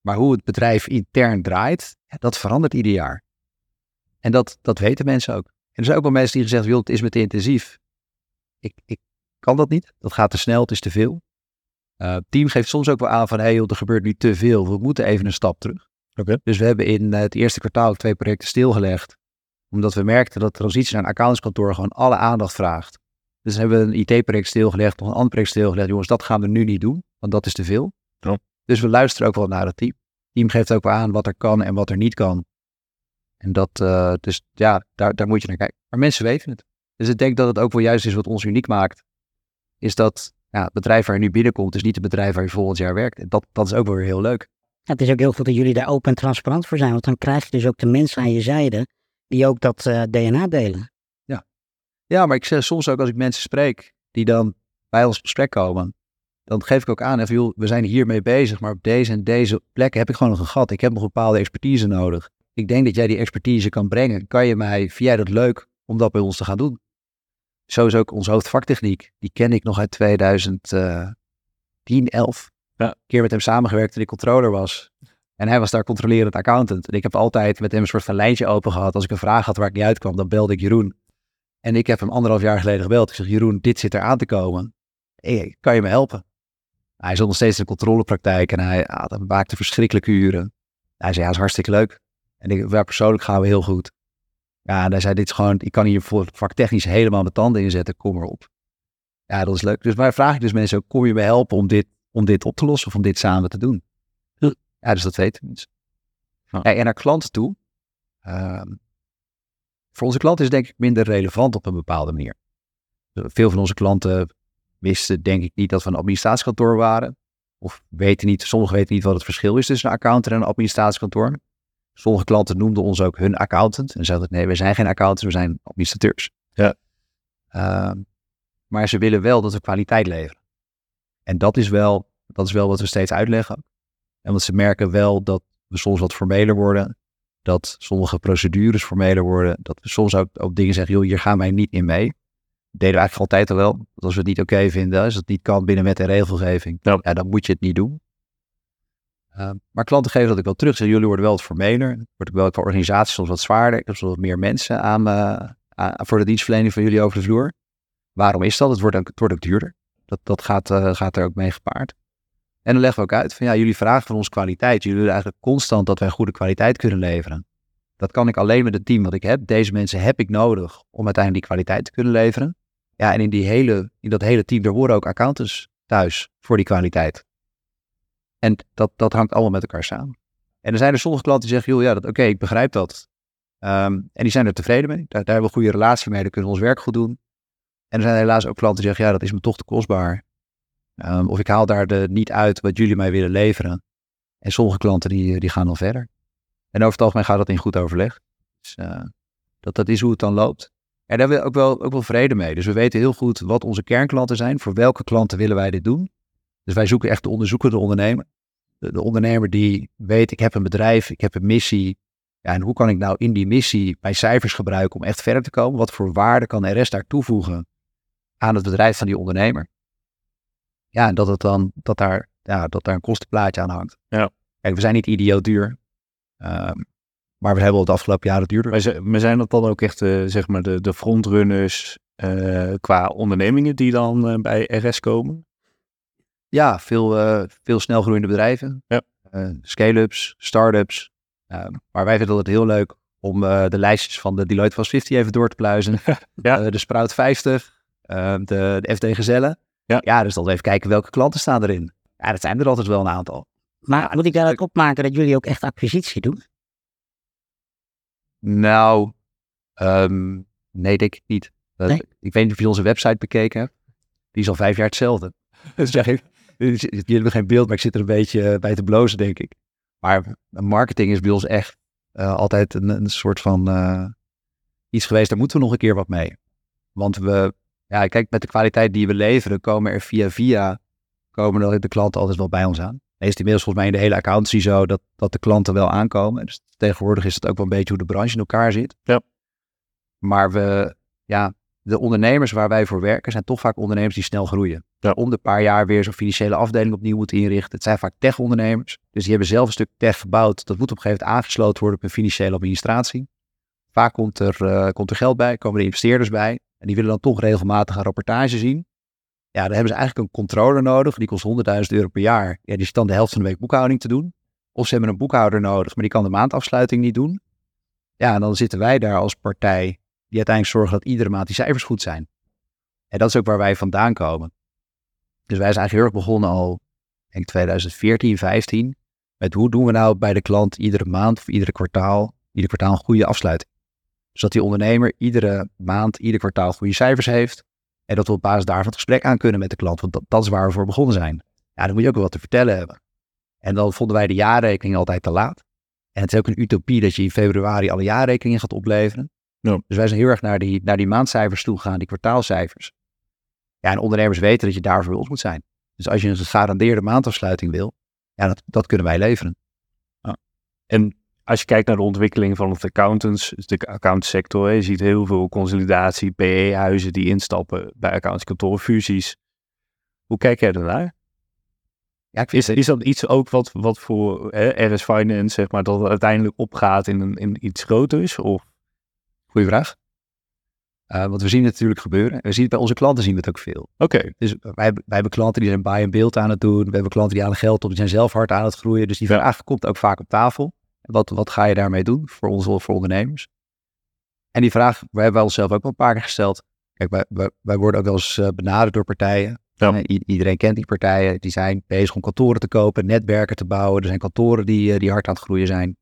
Maar hoe het bedrijf intern draait, dat verandert ieder jaar. En dat, dat weten mensen ook. En er zijn ook wel mensen die gezegd hebben, het is me te intensief. Ik kan dat niet. Dat gaat te snel, het is te veel. Eh, team geeft soms ook wel aan van, hé hey, joh, er gebeurt nu te veel. We moeten even een stap terug. Dus we hebben in eh, het eerste kwartaal twee projecten stilgelegd. Omdat we merkten dat de transitie naar een accountantskantoor gewoon alle aandacht vraagt. Dus hebben we een IT-project stilgelegd, nog een ander project stilgelegd. Jongens, dat gaan we nu niet doen, want dat is te veel. Ja. Dus we luisteren ook wel naar het team. Het team geeft ook wel aan wat er kan en wat er niet kan. En dat, eh, dus ja, daar, daar moet je naar kijken. Maar mensen weten het. Dus ik denk dat het ook wel juist is wat ons uniek maakt. Is dat ja, het bedrijf waar je nu binnenkomt, is niet het bedrijf waar je volgend jaar werkt. En dat, dat is ook wel weer heel leuk. Het is ook heel goed dat jullie daar open en transparant voor zijn. Want dan krijg je dus ook de mensen aan je zijde die ook dat eh, DNA delen. Ja, maar ik zeg soms ook als ik mensen spreek die dan bij ons op gesprek komen, dan geef ik ook aan, even, joh, we zijn hiermee bezig, maar op deze en deze plekken heb ik gewoon nog een gat. Ik heb nog een bepaalde expertise nodig. Ik denk dat jij die expertise kan brengen. Kan je mij, vind jij dat leuk om dat bij ons te gaan doen? Zo is ook onze hoofdvaktechniek. Die ken ik nog uit 2010, 11. Ja. Een keer met hem samengewerkt toen ik controller was. En hij was daar controlerend accountant. En ik heb altijd met hem een soort van lijntje open gehad. Als ik een vraag had waar ik niet uitkwam, dan belde ik Jeroen. En ik heb hem anderhalf jaar geleden gebeld. Ik zeg, Jeroen, dit zit er aan te komen. Hey, kan je me helpen? Hij zat nog steeds in de controlepraktijk en hij, ah, maakte verschrikkelijke uren. Hij zei, ja, dat is hartstikke leuk. En ik, wij persoonlijk gaan we heel goed. Ja, en hij zei, dit is gewoon, ik kan hier voor vaktechnisch helemaal mijn tanden inzetten, kom erop. Ja, dat is leuk. Dus wij vragen dus mensen kom je me helpen om dit, om dit op te lossen of om dit samen te doen? Ja, dus dat weten mensen. Ja. En naar klanten toe. ehm, voor onze klanten is het denk ik minder relevant op een bepaalde manier. Veel van onze klanten wisten denk ik niet dat we een administratiekantoor waren. Of weten niet, sommigen weten niet wat het verschil is tussen een accountant en een administratiekantoor. Sommige klanten noemden ons ook hun accountant. En zeiden, nee, we zijn geen accountants, we zijn administrateurs. Ja. Ehm, maar ze willen wel dat we kwaliteit leveren. En dat is wel, dat is wel wat we steeds uitleggen. En want ze merken wel dat we soms wat formeler worden. Dat sommige procedures formeler worden. Dat we soms ook, ook dingen zeggen, joh, hier gaan wij niet in mee. Dat deden we eigenlijk altijd al wel. Als we het niet oké vinden, als het niet kan binnen wet en regelgeving, Ja. ja, dan moet je het niet doen. Uh, maar klanten geven dat ik wel terug. Zeggen, jullie worden wel wat formeler. Word ik wel qua organisatie soms wat zwaarder. Ik heb soms wat meer mensen aan, voor de dienstverlening van jullie over de vloer. Waarom is dat? Het wordt ook, wordt ook duurder. Dat, dat gaat, eh, gaat er ook mee gepaard. En dan leggen we ook uit van ja, jullie vragen van ons kwaliteit. Jullie willen eigenlijk constant dat wij goede kwaliteit kunnen leveren. Dat kan ik alleen met het team wat ik heb. Deze mensen heb ik nodig om uiteindelijk die kwaliteit te kunnen leveren. Ja, en in, die hele, in dat hele team, daar horen ook accountants thuis voor die kwaliteit. En dat, dat hangt allemaal met elkaar samen. En er zijn er sommige klanten die zeggen, joh, ja, oké, ik begrijp dat. Ehm, en die zijn er tevreden mee. Daar, daar hebben we een goede relatie mee, daar kunnen we ons werk goed doen. En er zijn helaas ook klanten die zeggen, ja, dat is me toch te kostbaar. Ehm, of ik haal daar de, niet uit wat jullie mij willen leveren. En sommige klanten die, die gaan dan verder. En over het algemeen gaat dat in goed overleg. Dus eh, dat, dat is hoe het dan loopt. En daar hebben we ook wel, ook wel vrede mee. Dus we weten heel goed wat onze kernklanten zijn. Voor welke klanten willen wij dit doen? Dus wij zoeken echt de onderzoekende ondernemer. De, de ondernemer die weet, ik heb een bedrijf, ik heb een missie. Ja, en hoe kan ik nou in die missie mijn cijfers gebruiken om echt verder te komen? Wat voor waarde kan RS daar toevoegen aan het bedrijf van die ondernemer? Ja, en dat, het dan, dat, daar, ja, dat daar een kostenplaatje aan hangt. Ja. Kijk, we zijn niet idioot duur. Ehm, maar we hebben het afgelopen jaren duurder. Maar, zijn- maar zijn dat dan ook echt eh, zeg maar de, de frontrunners eh, qua ondernemingen die dan eh, bij RS komen? Ja, veel, eh, veel snel groeiende bedrijven. Ja. Eh, scale-ups, start-ups. Ehm, maar wij vinden het heel leuk om eh, de lijstjes van de Deloitte Fast 50 even door te pluizen. Ja. Eh, de Sprout 50, eh, de, de FD Gezellen. Ja. ja, dus dan even kijken welke klanten staan erin. Ja, dat zijn er altijd wel een aantal. Maar moet ik daaruit opmaken dat jullie ook echt acquisitie doen? Nou, ehm, nee, denk ik niet. Dat- Nee? Ik weet niet of je onze website bekeken hebt. Die is al vijf jaar hetzelfde. Dus zeg ik, jullie hebben geen beeld, maar ik zit er een beetje eh, bij te blozen, denk ik. Maar marketing is bij ons echt eh, altijd een, een soort van eh, iets geweest. Daar moeten we nog een keer wat mee. Want we, ja, kijk, met de kwaliteit die we leveren, komen er via via, komen de, de klanten altijd wel bij ons aan. Nee, is het inmiddels volgens mij in de hele accountancy zo dat, dat de klanten wel aankomen. Dus tegenwoordig is het ook wel een beetje hoe de branche in elkaar zit. Ja. Maar we, ja, de ondernemers waar wij voor werken zijn toch vaak ondernemers die snel groeien. Ja. Om de paar jaar weer zo'n financiële afdeling opnieuw moeten inrichten. Het zijn vaak tech-ondernemers. Dus die hebben zelf een stuk tech gebouwd. Dat moet op een gegeven moment aangesloten worden op een financiële administratie. Vaak komt er, eh, komt er geld bij, komen er investeerders bij. En die willen dan toch regelmatig een rapportage zien. Ja, dan hebben ze eigenlijk een controller nodig. Die kost 100.000 euro per jaar. Ja, die zit dan de helft van de week boekhouding te doen. Of ze hebben een boekhouder nodig, maar die kan de maandafsluiting niet doen. Ja, en dan zitten wij daar als partij die uiteindelijk zorgen dat iedere maand die cijfers goed zijn. En dat is ook waar wij vandaan komen. Dus wij zijn eigenlijk heel erg begonnen al, ik denk 2014, 15. Met hoe doen we nou bij de klant iedere maand of iedere kwartaal, ieder kwartaal een goede afsluiting. Zodat die ondernemer iedere maand, ieder kwartaal goede cijfers heeft. En dat we op basis daarvan het gesprek aan kunnen met de klant. Want dat, dat is waar we voor begonnen zijn. Ja, dan moet je ook wel wat te vertellen hebben. En dan vonden wij de jaarrekening altijd te laat. En het is ook een utopie dat je in februari alle jaarrekeningen gaat opleveren. Ja. Dus wij zijn heel erg naar die, naar die maandcijfers toe gegaan, die kwartaalcijfers. Ja, en ondernemers weten dat je daarvoor ons moet zijn. Dus als je een gegarandeerde maandafsluiting wil, ja, dat, dat kunnen wij leveren. En als je kijkt naar de ontwikkeling van het accountants, de accountsector, je ziet heel veel consolidatie, PE-huizen die instappen bij accountskantoren, fusies. Hoe kijk jij daarnaar? Ja, ik Is, is dat iets ook wat, wat voor hè, RS Finance, zeg maar, dat het uiteindelijk opgaat in, een, in iets groters? Of Goeie vraag. Eh, want we zien het natuurlijk gebeuren. We zien het bij onze klanten zien we het ook veel. Oké, Dus wij, hebben- wij hebben klanten die zijn buy and build aan het doen. We hebben klanten die halen geld op, die zijn zelf hard aan het groeien. Dus die Ja. vraag komt ook vaak op tafel. Wat, wat ga je daarmee doen voor ons voor ondernemers? En die vraag we hebben wij onszelf ook wel een paar keer gesteld. Kijk, wij, wij, wij worden ook wel eens uh, benaderd door partijen. Ja. Uh, i- iedereen kent die partijen. Die zijn bezig om kantoren te kopen, netwerken te bouwen. Er zijn kantoren die, die hard aan het groeien zijn.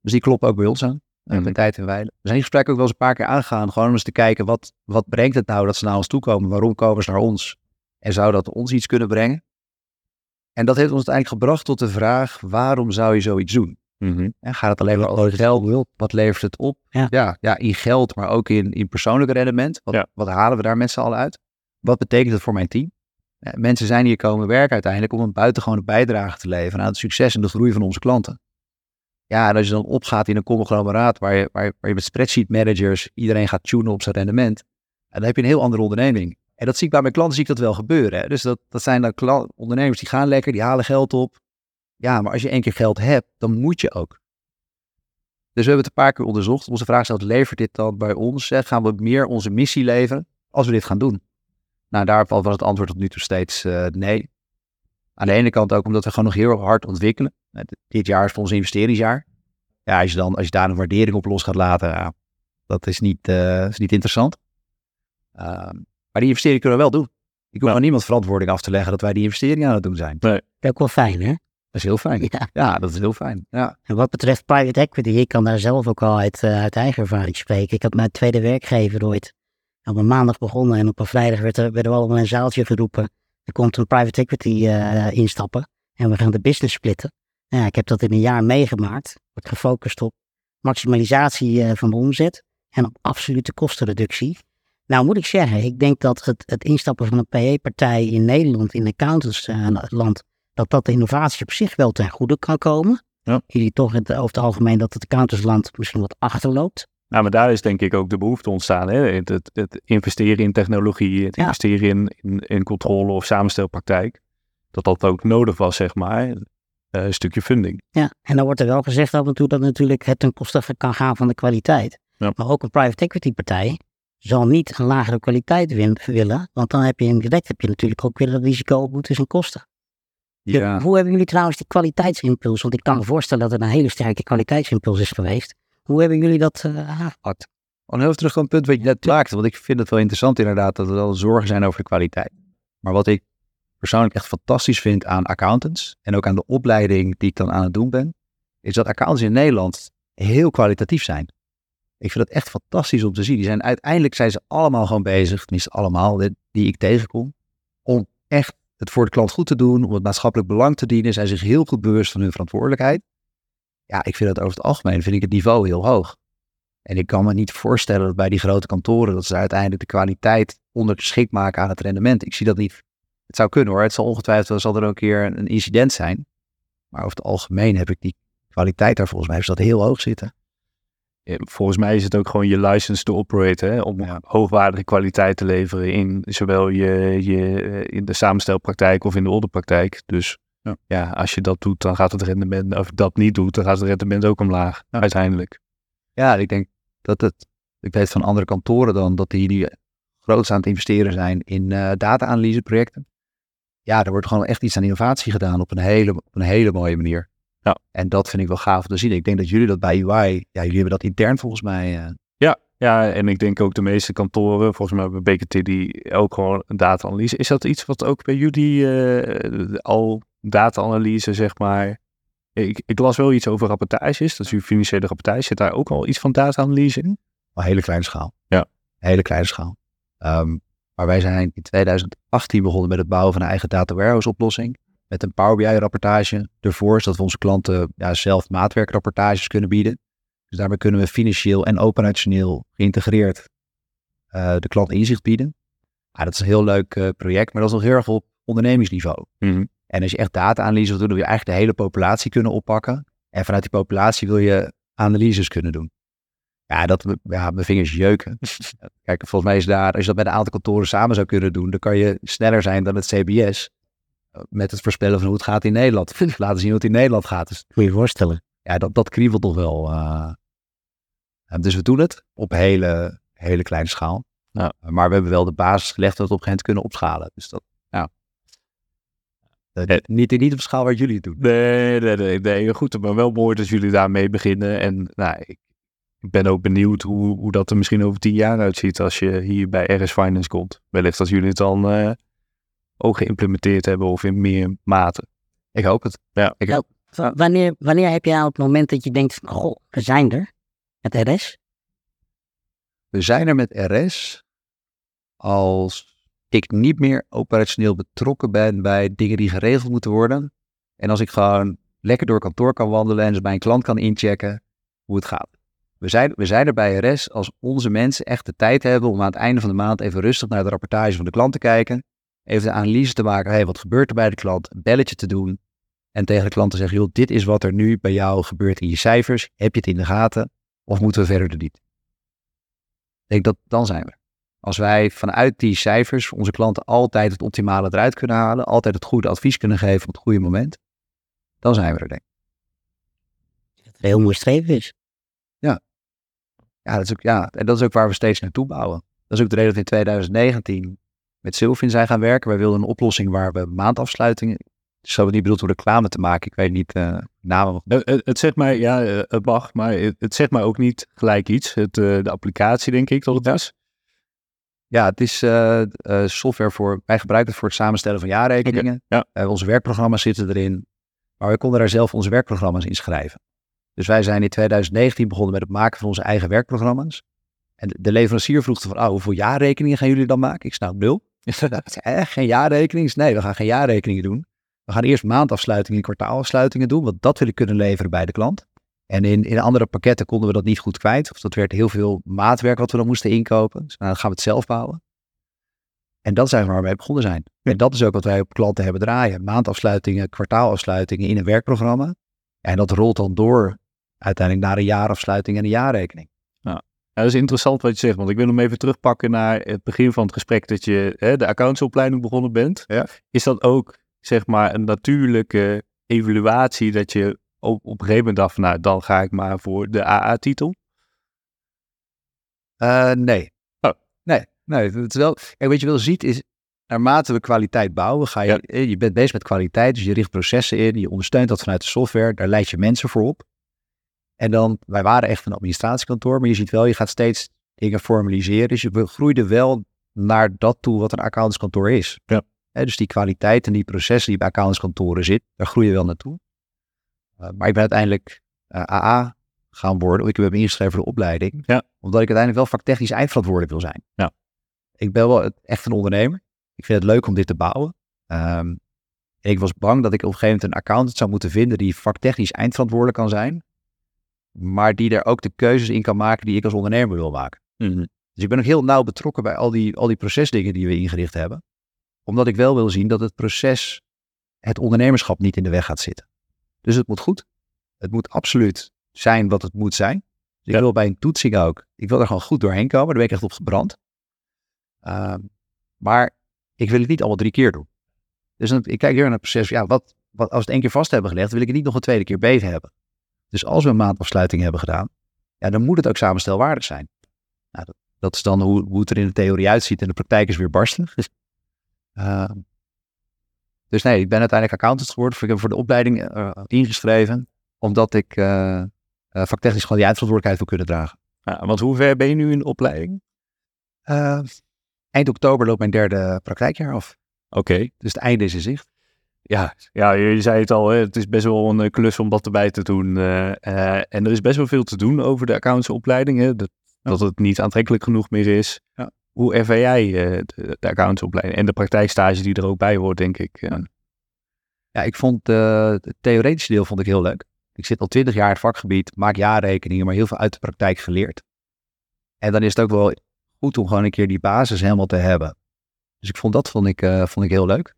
Dus die kloppen ook bij ons aan. Mhm. Bij tijd en wijle. We zijn die gesprekken ook wel eens een paar keer aangegaan. Gewoon om eens te kijken, wat, wat brengt het nou dat ze naar ons toe komen? Waarom komen ze naar ons? En zou dat ons iets kunnen brengen? En dat heeft ons uiteindelijk gebracht tot de vraag, waarom zou je zoiets doen? Mhm. En gaat het alleen maar over geld? Wat levert het op? Ja. ja, ja, in geld, maar ook in, in persoonlijk rendement. Wat, Ja. wat halen we daar met z'n allen uit? Wat betekent het voor mijn team? Eh, mensen zijn hier komen werken uiteindelijk om een buitengewone bijdrage te leveren aan het succes en de groei van onze klanten. Ja, en als je dan opgaat in een conglomeraat waar je, waar, waar je met spreadsheet managers iedereen gaat tunen op zijn rendement, en dan heb je een heel andere onderneming. En dat zie ik bij mijn klanten zie ik dat wel gebeuren. Hè? Dus dat, dat zijn dan kla- ondernemers die gaan lekker, die halen geld op. Ja, maar als je één keer geld hebt, dan moet je ook. Dus we hebben het een paar keer onderzocht. Onze vraag stelt, levert dit dan bij ons? Gaan we meer onze missie leveren als we dit gaan doen? Nou, daarvan was het antwoord tot nu toe steeds eh, nee. Aan de ene kant ook omdat we gewoon nog heel hard ontwikkelen. Eh, dit- jaar is voor ons investeringsjaar. Ja, als je, dan, als je daar een waardering op los gaat laten, ja, dat is niet, eh, is niet interessant. Ehm, maar die investering kunnen we wel doen. Ik hoef Ja. aan niemand verantwoording af te leggen dat wij die investering aan het doen zijn. Dat Dat is ook wel fijn, hè? is heel fijn. Ja. Ja, dat is heel fijn. Ja. En wat betreft private equity, ik kan daar zelf ook al uit, eh, uit eigen ervaring spreken. Ik had mijn tweede werkgever ooit op een maandag begonnen en op een vrijdag werd er, werden we allemaal in een zaaltje geroepen. Er komt een private equity eh, instappen en we gaan de business splitten. Nou Ja, ik heb dat in een jaar meegemaakt. Wordt gefocust op maximalisatie eh, van de omzet en op absolute kostenreductie. Nou moet ik zeggen, ik denk dat het, het instappen van een PE-partij in Nederland, in accountantsland, dat dat de innovatie op zich wel ten goede kan komen. Jullie toch het, over het algemeen dat het accountantsland misschien wat achterloopt. Nou, maar daar is denk ik ook de behoefte ontstaan. Hè? Het, het, het investeren in technologie, het Ja. investeren in, in, in controle of samenstelpraktijk. Dat dat ook nodig was, zeg maar. eh, een stukje funding. Ja, en dan wordt er wel gezegd af en toe dat natuurlijk het ten koste kan gaan van de kwaliteit. Ja. Maar ook een private equity partij zal niet een lagere kwaliteit willen, want dan heb je direct heb je natuurlijk ook weer het risico op boetes en kosten. Ja. Hoe hebben jullie trouwens die kwaliteitsimpuls? Want ik kan me voorstellen dat er een hele sterke kwaliteitsimpuls is geweest. Hoe hebben jullie dat eh aangepakt? Om heel terug op een punt wat je net maakte, want ik vind het wel interessant inderdaad dat er wel zorgen zijn over de kwaliteit. Maar wat ik persoonlijk echt fantastisch vind aan accountants en ook aan de opleiding die ik dan aan het doen ben, is dat accountants in Nederland heel kwalitatief zijn. Ik vind dat echt fantastisch om te zien. Die zijn, uiteindelijk zijn ze allemaal gewoon bezig, tenminste allemaal die, die ik tegenkom, om echt het voor de klant goed te doen, om het maatschappelijk belang te dienen. Zijn zich heel goed bewust van hun verantwoordelijkheid. Ja, ik vind dat over het algemeen, vind ik het niveau heel hoog. En ik kan me niet voorstellen dat bij die grote kantoren, dat ze uiteindelijk de kwaliteit ondergeschikt maken aan het rendement. Ik zie dat niet. Het zou kunnen hoor. Het zal ongetwijfeld zal er ook een keer een incident zijn. Maar over het algemeen heb ik die kwaliteit daar volgens mij heeft dat heel hoog zitten. Volgens mij is het ook gewoon je license to operate, hè? om Ja. hoogwaardige kwaliteit te leveren in zowel je, je, eh, in de samenstelpraktijk of in de orderpraktijk. Dus Ja. ja. als je dat doet, dan gaat het rendement, of dat niet doet, dan gaat het rendement ook omlaag, Ja. uiteindelijk. Ja, ik denk dat het. Ik weet van andere kantoren dan dat die, die groot aan het investeren zijn in eh data-analyseprojecten. Ja, er wordt gewoon echt iets aan innovatie gedaan op een hele, op een hele mooie manier. Ja. En dat vind ik wel gaaf om te zien. Ik denk dat jullie dat bij UI, ja, jullie hebben dat intern volgens mij. eh, Ja, en ik denk ook de meeste kantoren, volgens mij bij BKT, die ook gewoon data-analyse. Is dat iets wat ook bij jullie eh, al data-analyse, zeg maar... Ik, ik las wel iets over rapportages, dat is uw financiële rapportage. Zit daar ook al iets van data-analyse in? Op hele kleine schaal. Ja. Hele kleine schaal. Ehm, maar wij zijn in 2018 begonnen met het bouwen van een eigen data warehouse oplossing. Met een Power BI rapportage ervoor, zodat we onze klanten ja, zelf maatwerkrapportages kunnen bieden. Dus daarmee kunnen we financieel en operationeel geïntegreerd eh, de klant inzicht bieden. Ah, dat is een heel leuk eh, project, maar dat is nog heel erg op ondernemingsniveau. Mhm. En als je echt data-analyse wil doen, wil je eigenlijk de hele populatie kunnen oppakken. En vanuit die populatie wil je analyses kunnen doen. Ja, dat, ja, mijn vingers jeuken. Kijk, volgens mij is daar, als je dat met een aantal kantoren samen zou kunnen doen, dan kan je sneller zijn dan het CBS. eh, Met het voorspellen van hoe het gaat in Nederland. Laten zien hoe het in Nederland gaat. Dus Moet je je voorstellen. ja, dat, dat kriebelt toch wel. eh. Dus we doen het op hele, hele kleine schaal. Ja. Maar we hebben wel de basis gelegd dat we het op een gegeven moment kunnen opschalen. Dus dat, Uh, niet, niet op schaal waar jullie het doen. Nee, nee, nee, nee. Goed, maar wel mooi dat jullie daarmee beginnen. En nou, ik, ik ben ook benieuwd hoe, hoe dat er misschien over tien jaar uitziet als je hier bij RS Finance komt. Wellicht als jullie het dan uh, ook geïmplementeerd hebben of in meer mate. Ik hoop het. Ja. Ik hoop. Wanneer, wanneer heb je nou het moment dat je denkt, goh, we zijn er met RS? We zijn er met RS als ik niet meer operationeel betrokken ben bij dingen die geregeld moeten worden. En als ik gewoon lekker door kantoor kan wandelen en ze bij een klant kan inchecken hoe het gaat. We zijn, we zijn er bij RS als onze mensen echt de tijd hebben om aan het einde van de maand even rustig naar de rapportage van de klant te kijken. Even de analyse te maken, hey, wat gebeurt er bij de klant? Een belletje te doen. En tegen de klant te zeggen, joh, dit is wat er nu bij jou gebeurt in je cijfers. Heb je het in de gaten? Of moeten we verder niet? Ik denk dat dan zijn we. Als wij vanuit die cijfers onze klanten altijd het optimale eruit kunnen halen, altijd het goede advies kunnen geven op het goede moment, dan zijn we er denk ik. Dat het heel mooi streven is. Ja. Ja, dat is ook, ja, en dat is ook waar we steeds naartoe bouwen. Dat is ook de reden dat we in 2019 met Sylvin zijn gaan werken. Wij wilden een oplossing waar we maandafsluitingen zo niet bedoeld om reclame te maken. Ik weet niet uh, namen. Het, het zegt mij, ja, het mag, maar het, het zegt mij ook niet gelijk iets. Het, uh, de applicatie, denk ik, dat het is. Ja, het is uh, software voor, wij gebruiken het voor het samenstellen van jaarrekeningen. Ja. onze werkprogramma's zitten erin. Maar we konden daar zelf onze werkprogramma's in schrijven. Dus wij zijn in 2019 begonnen met het maken van onze eigen werkprogramma's. En de leverancier vroeg van, oh, hoeveel jaarrekeningen gaan jullie dan maken? Ik snap nul. eh, geen jaarrekeningen? Nee, we gaan geen jaarrekeningen doen. We gaan eerst maandafsluitingen en kwartaalafsluitingen doen, want dat wil ik kunnen leveren bij de klant. En in, in andere pakketten konden we dat niet goed kwijt. Of dat werd heel veel maatwerk wat we dan moesten inkopen. Dus nou, dan gaan we het zelf bouwen. En dat zijn waar we mee begonnen zijn. En dat is ook wat wij op klanten hebben draaien. Maandafsluitingen, kwartaalafsluitingen in een werkprogramma. En dat rolt dan door uiteindelijk naar een jaarafsluiting en een jaarrekening. Ja. ja, dat is interessant wat je zegt. Want ik wil hem even terugpakken naar het begin van het gesprek dat je hè, de accountsopleiding begonnen bent. Ja. Is dat ook zeg maar een natuurlijke evaluatie dat je op, op een gegeven moment dacht van nou dan ga ik maar voor de AA-titel? Uh, nee. Oh. Nee, nee. Het is wel, kijk, wat je wel ziet is, naarmate we kwaliteit bouwen, ga je, Ja. je bent bezig met kwaliteit, dus je richt processen in, je ondersteunt dat vanuit de software, daar leid je mensen voor op. En dan, wij waren echt een administratiekantoor, maar je ziet wel, je gaat steeds dingen formaliseren, dus je groeide wel naar dat toe wat een accountantskantoor is. Ja. Dus die kwaliteit en die processen die bij accountantskantoren zitten, daar groei je wel naartoe. Uh, maar ik ben uiteindelijk AA gaan worden. Ik heb me ingeschreven voor de opleiding. Ja. Omdat ik uiteindelijk wel vaktechnisch eindverantwoordelijk wil zijn. Ja. Ik ben wel echt een ondernemer. Ik vind het leuk om dit te bouwen. Um, ik was bang dat ik op een gegeven moment een accountant zou moeten vinden die vaktechnisch eindverantwoordelijk kan zijn. Maar die er ook de keuzes in kan maken die ik als ondernemer wil maken. Mm -hmm. Dus ik ben ook heel nauw betrokken bij al die, al die procesdingen die we ingericht hebben. Omdat ik wel wil zien dat het proces, het ondernemerschap niet in de weg gaat zitten. Dus het moet goed. Het moet absoluut zijn wat het moet zijn. Dus ik wil bij een toetsing ook, ik wil er gewoon goed doorheen komen. Daar ben ik echt op gebrand. Ehm, maar ik wil het niet allemaal drie keer doen. Dus dan, ik kijk hier naar het proces. Ja, wat, wat, als we het één keer vast hebben gelegd, wil ik het niet nog een tweede keer beter hebben. Dus als we een maandafsluiting hebben gedaan, ja, dan moet het ook samenstelwaardig zijn. Nou, dat, dat is dan hoe, hoe het er in de theorie uitziet en de praktijk is weer barsten. Ehm, dus nee, ik ben uiteindelijk accountant geworden. Ik heb voor de opleiding eh, ingeschreven, omdat ik eh, eh, vaktechnisch gewoon die eindverantwoordelijkheid wil kunnen dragen. Ja, want hoe ver ben je nu in de opleiding? Eh, eind oktober loopt mijn derde praktijkjaar af. Oké. Dus het einde is in zicht. Ja, ja, je zei het al, hè, het is best wel een eh, klus om dat erbij te doen. eh, eh, en er is best wel veel te doen over de accountsopleiding. Hè, dat, dat het niet aantrekkelijk genoeg meer is. Ja. Hoe ervaar jij eh, de, de accountsopleiding en de praktijkstage die er ook bij hoort, denk ik. Ja. Ja, ik vond eh, het theoretische deel vond ik heel leuk. Ik zit al twintig jaar in het vakgebied, maak jaarrekeningen, maar heel veel uit de praktijk geleerd. En dan is het ook wel goed om gewoon een keer die basis helemaal te hebben. Dus ik vond dat vond ik, eh, vond ik heel leuk.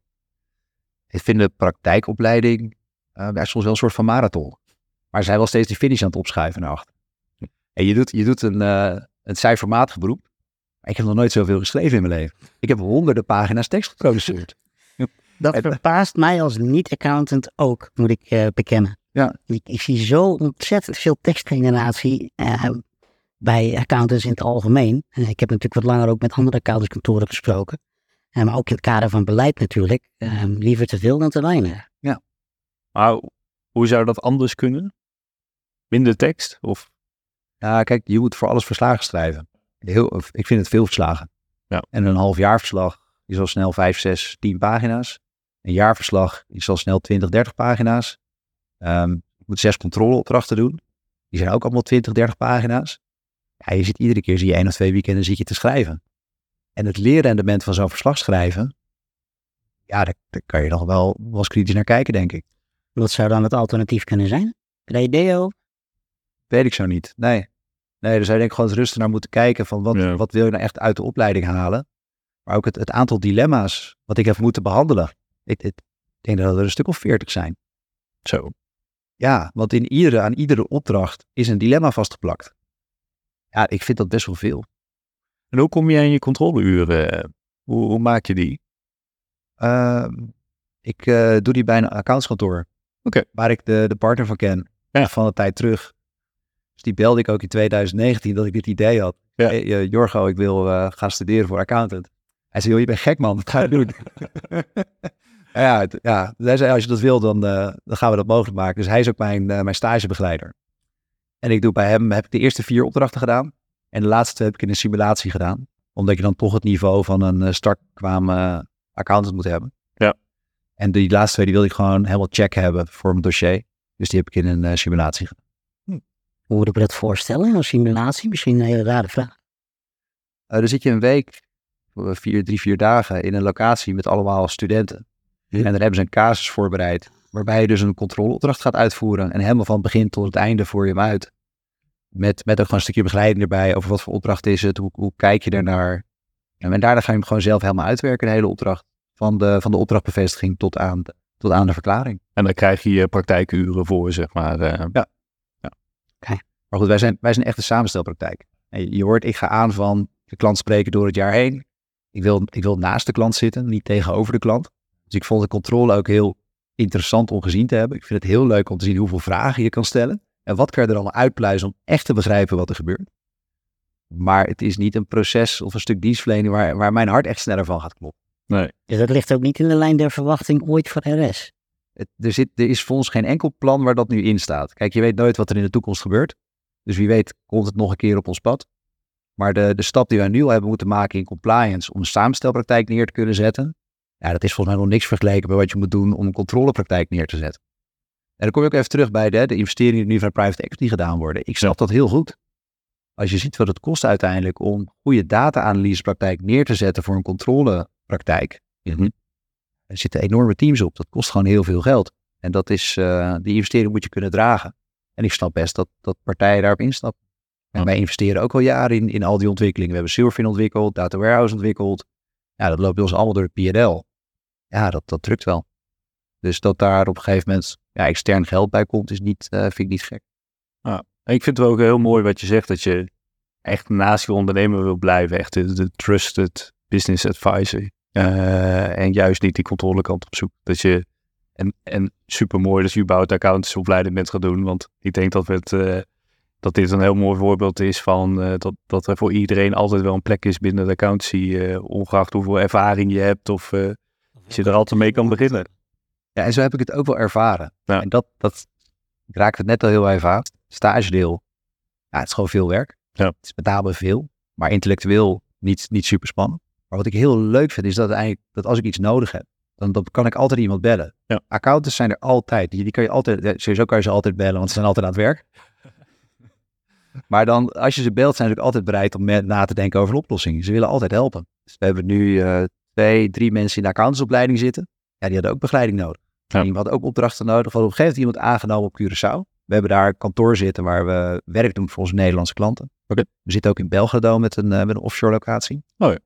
Ik vind de praktijkopleiding eh, ja, soms wel een soort van marathon. Maar ze zijn wel steeds die finish aan het opschuiven naar achter. En je doet, je doet een, eh, een cijfermatig beroep. Maar ik heb nog nooit zoveel geschreven in mijn leven. Ik heb honderden pagina's tekst geproduceerd. Dat En- verbaast mij als niet-accountant ook, moet ik eh, bekennen. Ja. Ik, ik zie zo ontzettend veel tekstgeneratie eh, bij accountants in het algemeen. Eh, ik heb natuurlijk wat langer ook met andere accountantskantoren gesproken. En maar ook in het kader van beleid natuurlijk. eh, liever te veel dan te weinig. Maar hoe zou dat anders kunnen? Minder tekst? Of Ja, kijk, je moet voor alles verslagen schrijven. Heel, ik vind het veel verslagen. Ja. En een half jaarverslag is al snel 5, 6, 10 pagina's. Een jaarverslag is al snel 20, 30 pagina's. Ehm, je moet zes controleopdrachten doen. Die zijn ook allemaal 20, 30 pagina's. Ja, je zit iedere keer, zie je één of twee weekenden zit je te schrijven. En het leerrendement van zo'n verslag schrijven, ja, daar, daar kan je nog wel, wel eens kritisch naar kijken, denk ik. Wat zou dan het alternatief kunnen zijn? Heb je daar idee over? Weet ik zo niet. Nee. Nee, zou je denk ik gewoon eens rustig naar moeten kijken van wat, Ja. wat wil je nou echt uit de opleiding halen. Maar ook het, het aantal dilemma's wat ik heb moeten behandelen. Ik, ik denk dat er een stuk of veertig zijn. zo? Ja, want in iedere, aan iedere opdracht is een dilemma vastgeplakt. Ja, ik vind dat best wel veel. En hoe kom je aan je controleuren? Hoe, hoe maak je die? Ehm, ik eh, doe die bij een accountskantoor. Waar ik de, de partner van ken. Ja. Van de tijd terug. Dus die belde ik ook in 2019 dat ik dit idee had. Ja. Hey, eh, Jorgo, ik wil eh, gaan studeren voor accountant. Hij zei, joh, je bent gek man, wat ga je doen? ja, ja, hij zei, als je dat wil, dan, eh, dan gaan we dat mogelijk maken. Dus hij is ook mijn, mijn stagebegeleider. En ik doe bij hem, heb ik de eerste vier opdrachten gedaan. En de laatste twee heb ik in een simulatie gedaan. Omdat je dan toch het niveau van een startkwaam eh, accountant moet hebben. Ja. En die laatste twee die wilde ik gewoon helemaal check hebben voor mijn dossier. Dus die heb ik in een simulatie gedaan. Hoe moet ik me dat voorstellen? Een simulatie? Misschien een hele rare vraag. Eh, dan zit je een week, eh, vier, drie, vier dagen in een locatie met allemaal studenten. Ja. En dan hebben ze een casus voorbereid. Waarbij je dus een controleopdracht gaat uitvoeren. En helemaal van begin tot het einde voer je hem uit. Met, met ook gewoon een stukje begeleiding erbij. Over wat voor opdracht is het? Hoe, hoe kijk je ernaar? En daarna ga je hem gewoon zelf helemaal uitwerken, de hele opdracht. Van de, van de opdrachtbevestiging tot aan, de- tot aan de verklaring. En dan krijg je je praktijkuren voor, zeg maar. Maar goed, wij zijn, wij zijn echt een samenstelpraktijk. En je, hoort, ik ga aan van de klant spreken door het jaar heen. Ik wil, ik wil naast de klant zitten, niet tegenover de klant. Dus ik vond de controle ook heel interessant om gezien te hebben. Ik vind het heel leuk om te zien hoeveel vragen je kan stellen. En wat kan je er allemaal uitpluizen om echt te begrijpen wat er gebeurt. Maar het is niet een proces of een stuk dienstverlening waar, waar mijn hart echt sneller van gaat kloppen. Dus dat ligt ook niet in de lijn der verwachting ooit voor RS. Er, zit, er is voor ons geen enkel plan waar dat nu in staat. Kijk, je weet nooit wat er in de toekomst gebeurt. Dus wie weet komt het nog een keer op ons pad. Maar de, de stap die wij nu al hebben moeten maken in compliance om een samenstelpraktijk neer te kunnen zetten. Ja, dat is volgens mij nog niks vergeleken bij wat je moet doen om een controlepraktijk neer te zetten. En dan kom je ook even terug bij de, de investeringen die nu van private equity gedaan worden. Ik snap dat heel goed. Als je ziet wat het kost uiteindelijk om goede data-analysepraktijk neer te zetten voor een controlepraktijk. Mhm. Er zitten enorme teams op. Dat kost gewoon heel veel geld. En dat is, eh, die investering moet je kunnen dragen. En ik snap best dat, dat partijen daarop instappen. En Ja. wij investeren ook al jaren in, in al die ontwikkelingen. We hebben Silverfin ontwikkeld, Data Warehouse ontwikkeld. Ja, dat loopt bij ons allemaal door de PNL. Ja, dat, dat drukt wel. Dus dat daar op een gegeven moment ja, extern geld bij komt, is niet, eh, vind ik niet gek. En ik vind het ook heel mooi wat je zegt, dat je echt naast je ondernemer wil blijven. Echt de, de trusted business advisor. Eh, en juist niet die controlekant op zoek. Dat je, en, en super mooi dat je überhaupt accountantsopleiding bent gaan doen. Want ik denk dat, het, eh, dat dit een heel mooi voorbeeld is van eh, dat, dat er voor iedereen altijd wel een plek is binnen de accountancy. eh, ongeacht hoeveel ervaring je hebt of eh, als je er altijd mee kan beginnen. Ja, en zo heb ik het ook wel ervaren. Ja. En dat, dat ik raakte het net al heel even aan. Stagedeel. Ja, het is gewoon veel werk. Ja. Het is met name veel, maar intellectueel niet, niet super spannend. Maar wat ik heel leuk vind, is dat, eigenlijk, dat als ik iets nodig heb, dan, dan kan ik altijd iemand bellen. Ja. Accountants zijn er altijd. Die, die kan je altijd, ja, sowieso kan je ze altijd bellen, want ze zijn altijd aan het werk. maar dan, als je ze belt, zijn ze ook altijd bereid om met, na te denken over een oplossing. Ze willen altijd helpen. Dus we hebben nu eh, twee, drie mensen in de accountantsopleiding zitten. Ja, die hadden ook begeleiding nodig. Ja. Die hadden ook opdrachten nodig. We hadden op een gegeven moment iemand aangenomen op Curaçao. We hebben daar een kantoor zitten waar we werk doen voor onze Nederlandse klanten. We zitten ook in Belgrado met een, eh, met een offshore locatie. Oh ja.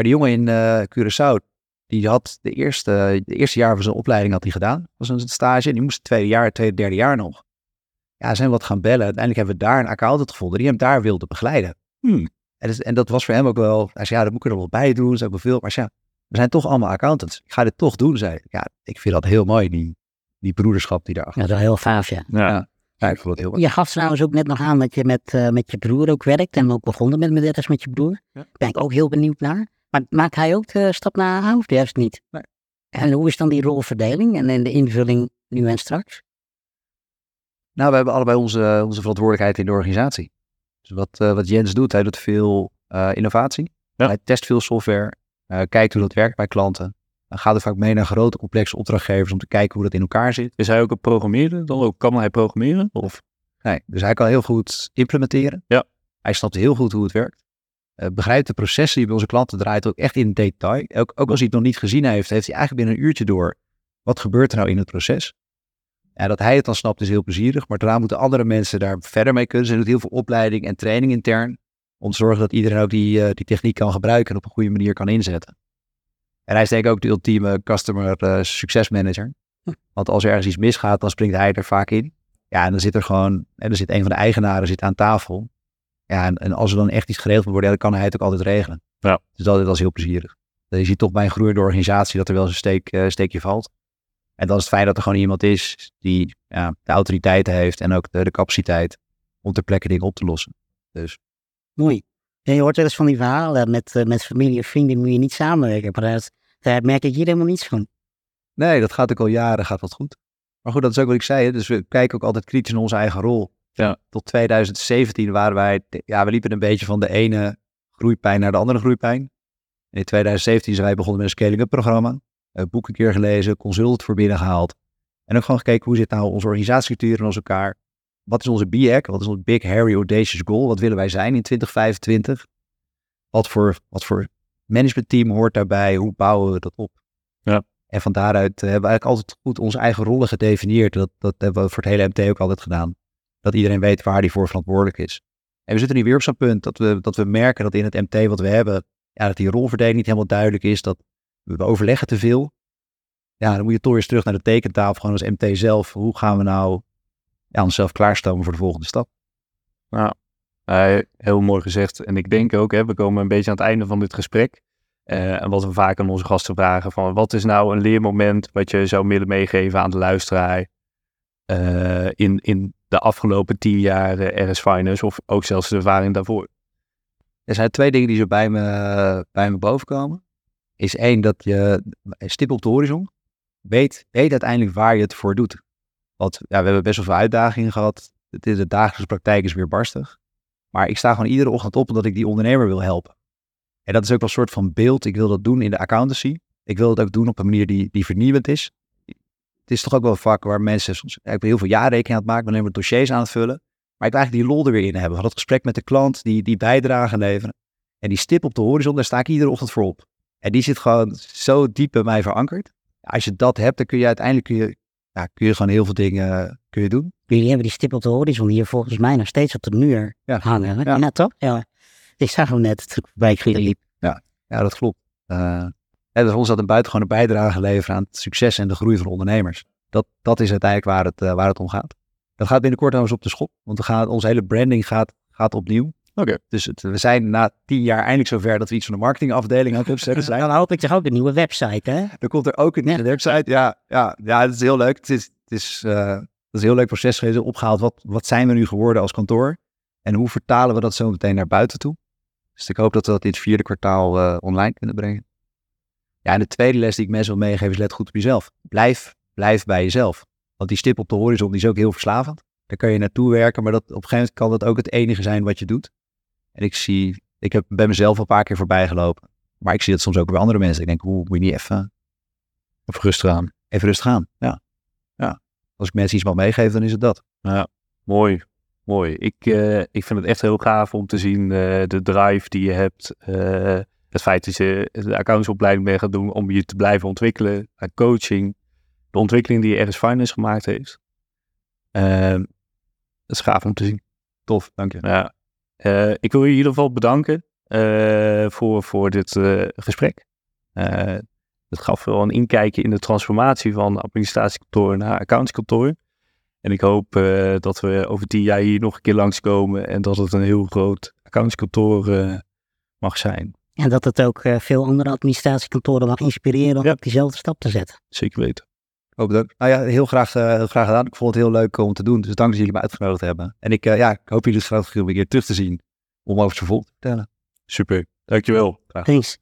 Maar die jongen in eh Curaçao, die had de eerste, de eerste jaar van zijn opleiding had hij gedaan. was een stage. En die moest het tweede jaar, het tweede, derde jaar nog. Ja, zijn we wat gaan bellen. Uiteindelijk hebben we daar een accountant gevonden die hem daar wilde begeleiden. Hmm. En, dat, en dat was voor hem ook wel, hij zei, ja, dat moet ik er wel bij doen, dat is ook wel veel. Maar ja, we zijn toch allemaal accountants. Ik ga dit toch doen, zei ik. Ja, ik vind dat heel mooi, die, die broederschap die daarachter. Ja, dat is wel heel gaaf, ja. Ja. Ja. Ja, ik vond het heel mooi. Je gaf trouwens ook net nog aan dat je met, eh, met je broer ook werkt en ook begonnen met als met je broer. Ja. Daar ben ik ook heel benieuwd naar. Maar maakt hij ook de stap naar AA of juist niet? Nee. En hoe is dan die rolverdeling en, en de invulling nu en straks? Nou, we hebben allebei onze, onze verantwoordelijkheid in de organisatie. Dus wat, eh, wat Jens doet, hij doet veel eh, innovatie. Ja. Hij test veel software, eh, kijkt hoe dat werkt bij klanten. Dan gaat er vaak mee naar grote complexe opdrachtgevers om te kijken hoe dat in elkaar zit. Is hij ook een programmeerder? Dan ook, kan hij programmeren? Of? Nee, dus hij kan heel goed implementeren. Ja. Hij snapt heel goed hoe het werkt. Eh, begrijpt de processen die bij onze klanten draait ook echt in detail. Ook, ook als hij het nog niet gezien heeft, heeft hij eigenlijk binnen een uurtje door. Wat gebeurt er nou in het proces? Ja, dat hij het dan snapt is heel plezierig, maar daarna moeten andere mensen daar verder mee kunnen. Ze doet heel veel opleiding en training intern. Om te zorgen dat iedereen ook die, eh, die techniek kan gebruiken en op een goede manier kan inzetten. En hij is denk ik ook de ultieme customer eh, success manager. Want als er ergens iets misgaat, dan springt hij er vaak in. Ja, en dan zit er gewoon, en dan zit een van de eigenaren zit aan tafel. Ja, en, en als er dan echt iets geregeld moet worden, ja, dan kan hij het ook altijd regelen. Ja. Dus dat, dat is heel plezierig. Je ziet toch bij een groeiende organisatie dat er wel eens een steek, eh, steekje valt. En dan is het fijn dat er gewoon iemand is die ja, de autoriteiten heeft en ook de, de capaciteit om ter plekke dingen op te lossen. Dus Mooi. Ja, je hoort wel eens van die verhalen met, eh, met familie en vrienden moet je niet samenwerken. Maar dat, daar merk ik hier helemaal niets van. nee, dat gaat ook al jaren, gaat dat goed. Maar goed, dat is ook wat ik zei. Hè? Dus we kijken ook altijd kritisch naar onze eigen rol. Ja. Tot 2017 waren wij, ja, we liepen een beetje van de ene groeipijn naar de andere groeipijn. En in 2017 zijn wij begonnen met een scaling-up programma. Boek een keer gelezen, consult voor binnen gehaald. En ook gewoon gekeken hoe zit nou onze organisatiestructuur in ons elkaar. Wat is onze BHAG? Wat is onze Big Hairy Audacious Goal? Wat willen wij zijn in 2025? Wat voor, wat voor managementteam hoort daarbij? Hoe bouwen we dat op? Ja. En van daaruit eh, hebben we eigenlijk altijd goed onze eigen rollen gedefinieerd. Dat, dat hebben we voor het hele MT ook altijd gedaan. Dat iedereen weet waar die voor verantwoordelijk is. En we zitten nu weer op zo'n punt dat we, dat we merken dat in het MT wat we hebben, ja, dat die rolverdeling niet helemaal duidelijk is. Dat we overleggen te veel. Ja, dan moet je toch weer terug naar de tekentafel, gewoon als MT zelf. Hoe gaan we nou ja, onszelf klaarstomen voor de volgende stap? Eh, heel mooi gezegd. En ik denk ook, hè, we komen een beetje aan het einde van dit gesprek. Eh, en wat we vaak aan onze gasten vragen, van wat is nou een leermoment wat je zou willen meegeven aan de luisteraar eh, in, in de afgelopen tien jaar eh, RS Finance of ook zelfs de ervaring daarvoor? Er zijn twee dingen die zo bij me, bij me bovenkomen. Is één dat je stip op de horizon weet, weet uiteindelijk waar je het voor doet. Want ja, we hebben best wel veel uitdagingen gehad. De dagelijkse praktijk is weer barstig. Maar ik sta gewoon iedere ochtend op omdat ik die ondernemer wil helpen. En dat is ook wel een soort van beeld. Ik wil dat doen in de accountancy. Ik wil het ook doen op een manier die, die vernieuwend is. Het is toch ook wel een vak waar mensen soms... ja, Ik ben heel veel jaarrekening aan het maken, alleen maar dossiers aan het vullen. Maar ik wil eigenlijk die lol er weer in hebben. Van dat gesprek met de klant, die, die bijdrage leveren. En die stip op de horizon, daar sta ik iedere ochtend voor op. En die zit gewoon zo diep bij mij verankerd. Als je dat hebt, dan kun je uiteindelijk kun je, ja, kun je gewoon heel veel dingen eh, kun je doen. Jullie hebben die stip op de horizon hier volgens mij nog steeds op de muur Ja. hangen. hè? Ja. Ja. toch? Ja. Ik zag hem net toen ik bij jullie liep. Ja, dat klopt. Eh en dus ons dat een buitengewone bijdrage leveren aan het succes en de groei van ondernemers. Dat, dat is uiteindelijk waar het, eh, waar het om gaat. Dat gaat binnenkort trouwens op de schop. Want we gaan, onze hele branding gaat, gaat opnieuw. Oké. Dus het- we zijn na tien jaar eindelijk zover dat we iets van de marketingafdeling aan het opzetten zijn. Dan hoop ik toch ook een nieuwe website, hè? Dan komt er ook een Ja. nieuwe website. Ja, ja, ja, dat is heel leuk. Het is, het is, eh, dat is een heel leuk proces geweest. Opgehaald, wat, wat zijn we nu geworden als kantoor? En hoe vertalen we dat zo meteen naar buiten toe? Dus ik hoop dat we dat in het vierde kwartaal eh, online kunnen brengen. Ja, en de tweede les die ik mensen wil meegeven is let goed op jezelf. Blijf, blijf bij jezelf. Want die stip op de horizon die is ook heel verslavend. Daar kan je naartoe werken, maar dat, op een gegeven moment kan dat ook het enige zijn wat je doet. En ik zie, ik heb bij mezelf een paar keer voorbij gelopen. Maar ik zie dat soms ook bij andere mensen. Ik denk, hoe moet je niet even Of rustig aan. even rustig aan. Ja. ja. Als ik mensen iets mag meegeven, dan is het dat. Mooi, mooi. Ik, eh, ik vind het echt heel gaaf om te zien eh, de drive die je hebt. eh, het feit dat je de accountsopleiding bent gaan doen om je te blijven ontwikkelen. eh, coaching. De ontwikkeling die RS Finance gemaakt heeft. Ehm, het is gaaf om te zien. Tof, dank je. Ja. Eh, ik wil je in ieder geval bedanken eh, voor, voor dit eh, gesprek. Het gaf wel een inkijkje in de transformatie van administratiekantoor naar accountskantoor. En ik hoop dat we over tien jaar hier nog een keer langskomen en dat het een heel groot accountskantoor mag zijn. En dat het ook eh, veel andere administratiekantoren mag inspireren om Ja. op diezelfde stap te zetten. Zeker weten. Ik hoop dat. Nou ja, heel graag, eh, heel graag gedaan. Ik vond het heel leuk om te doen. Dus dank dat jullie me uitgenodigd hebben. En ik, eh, ja, ik hoop jullie graag een keer terug te zien om over het vervolg te vertellen. Super. Dankjewel. Graag. Thanks.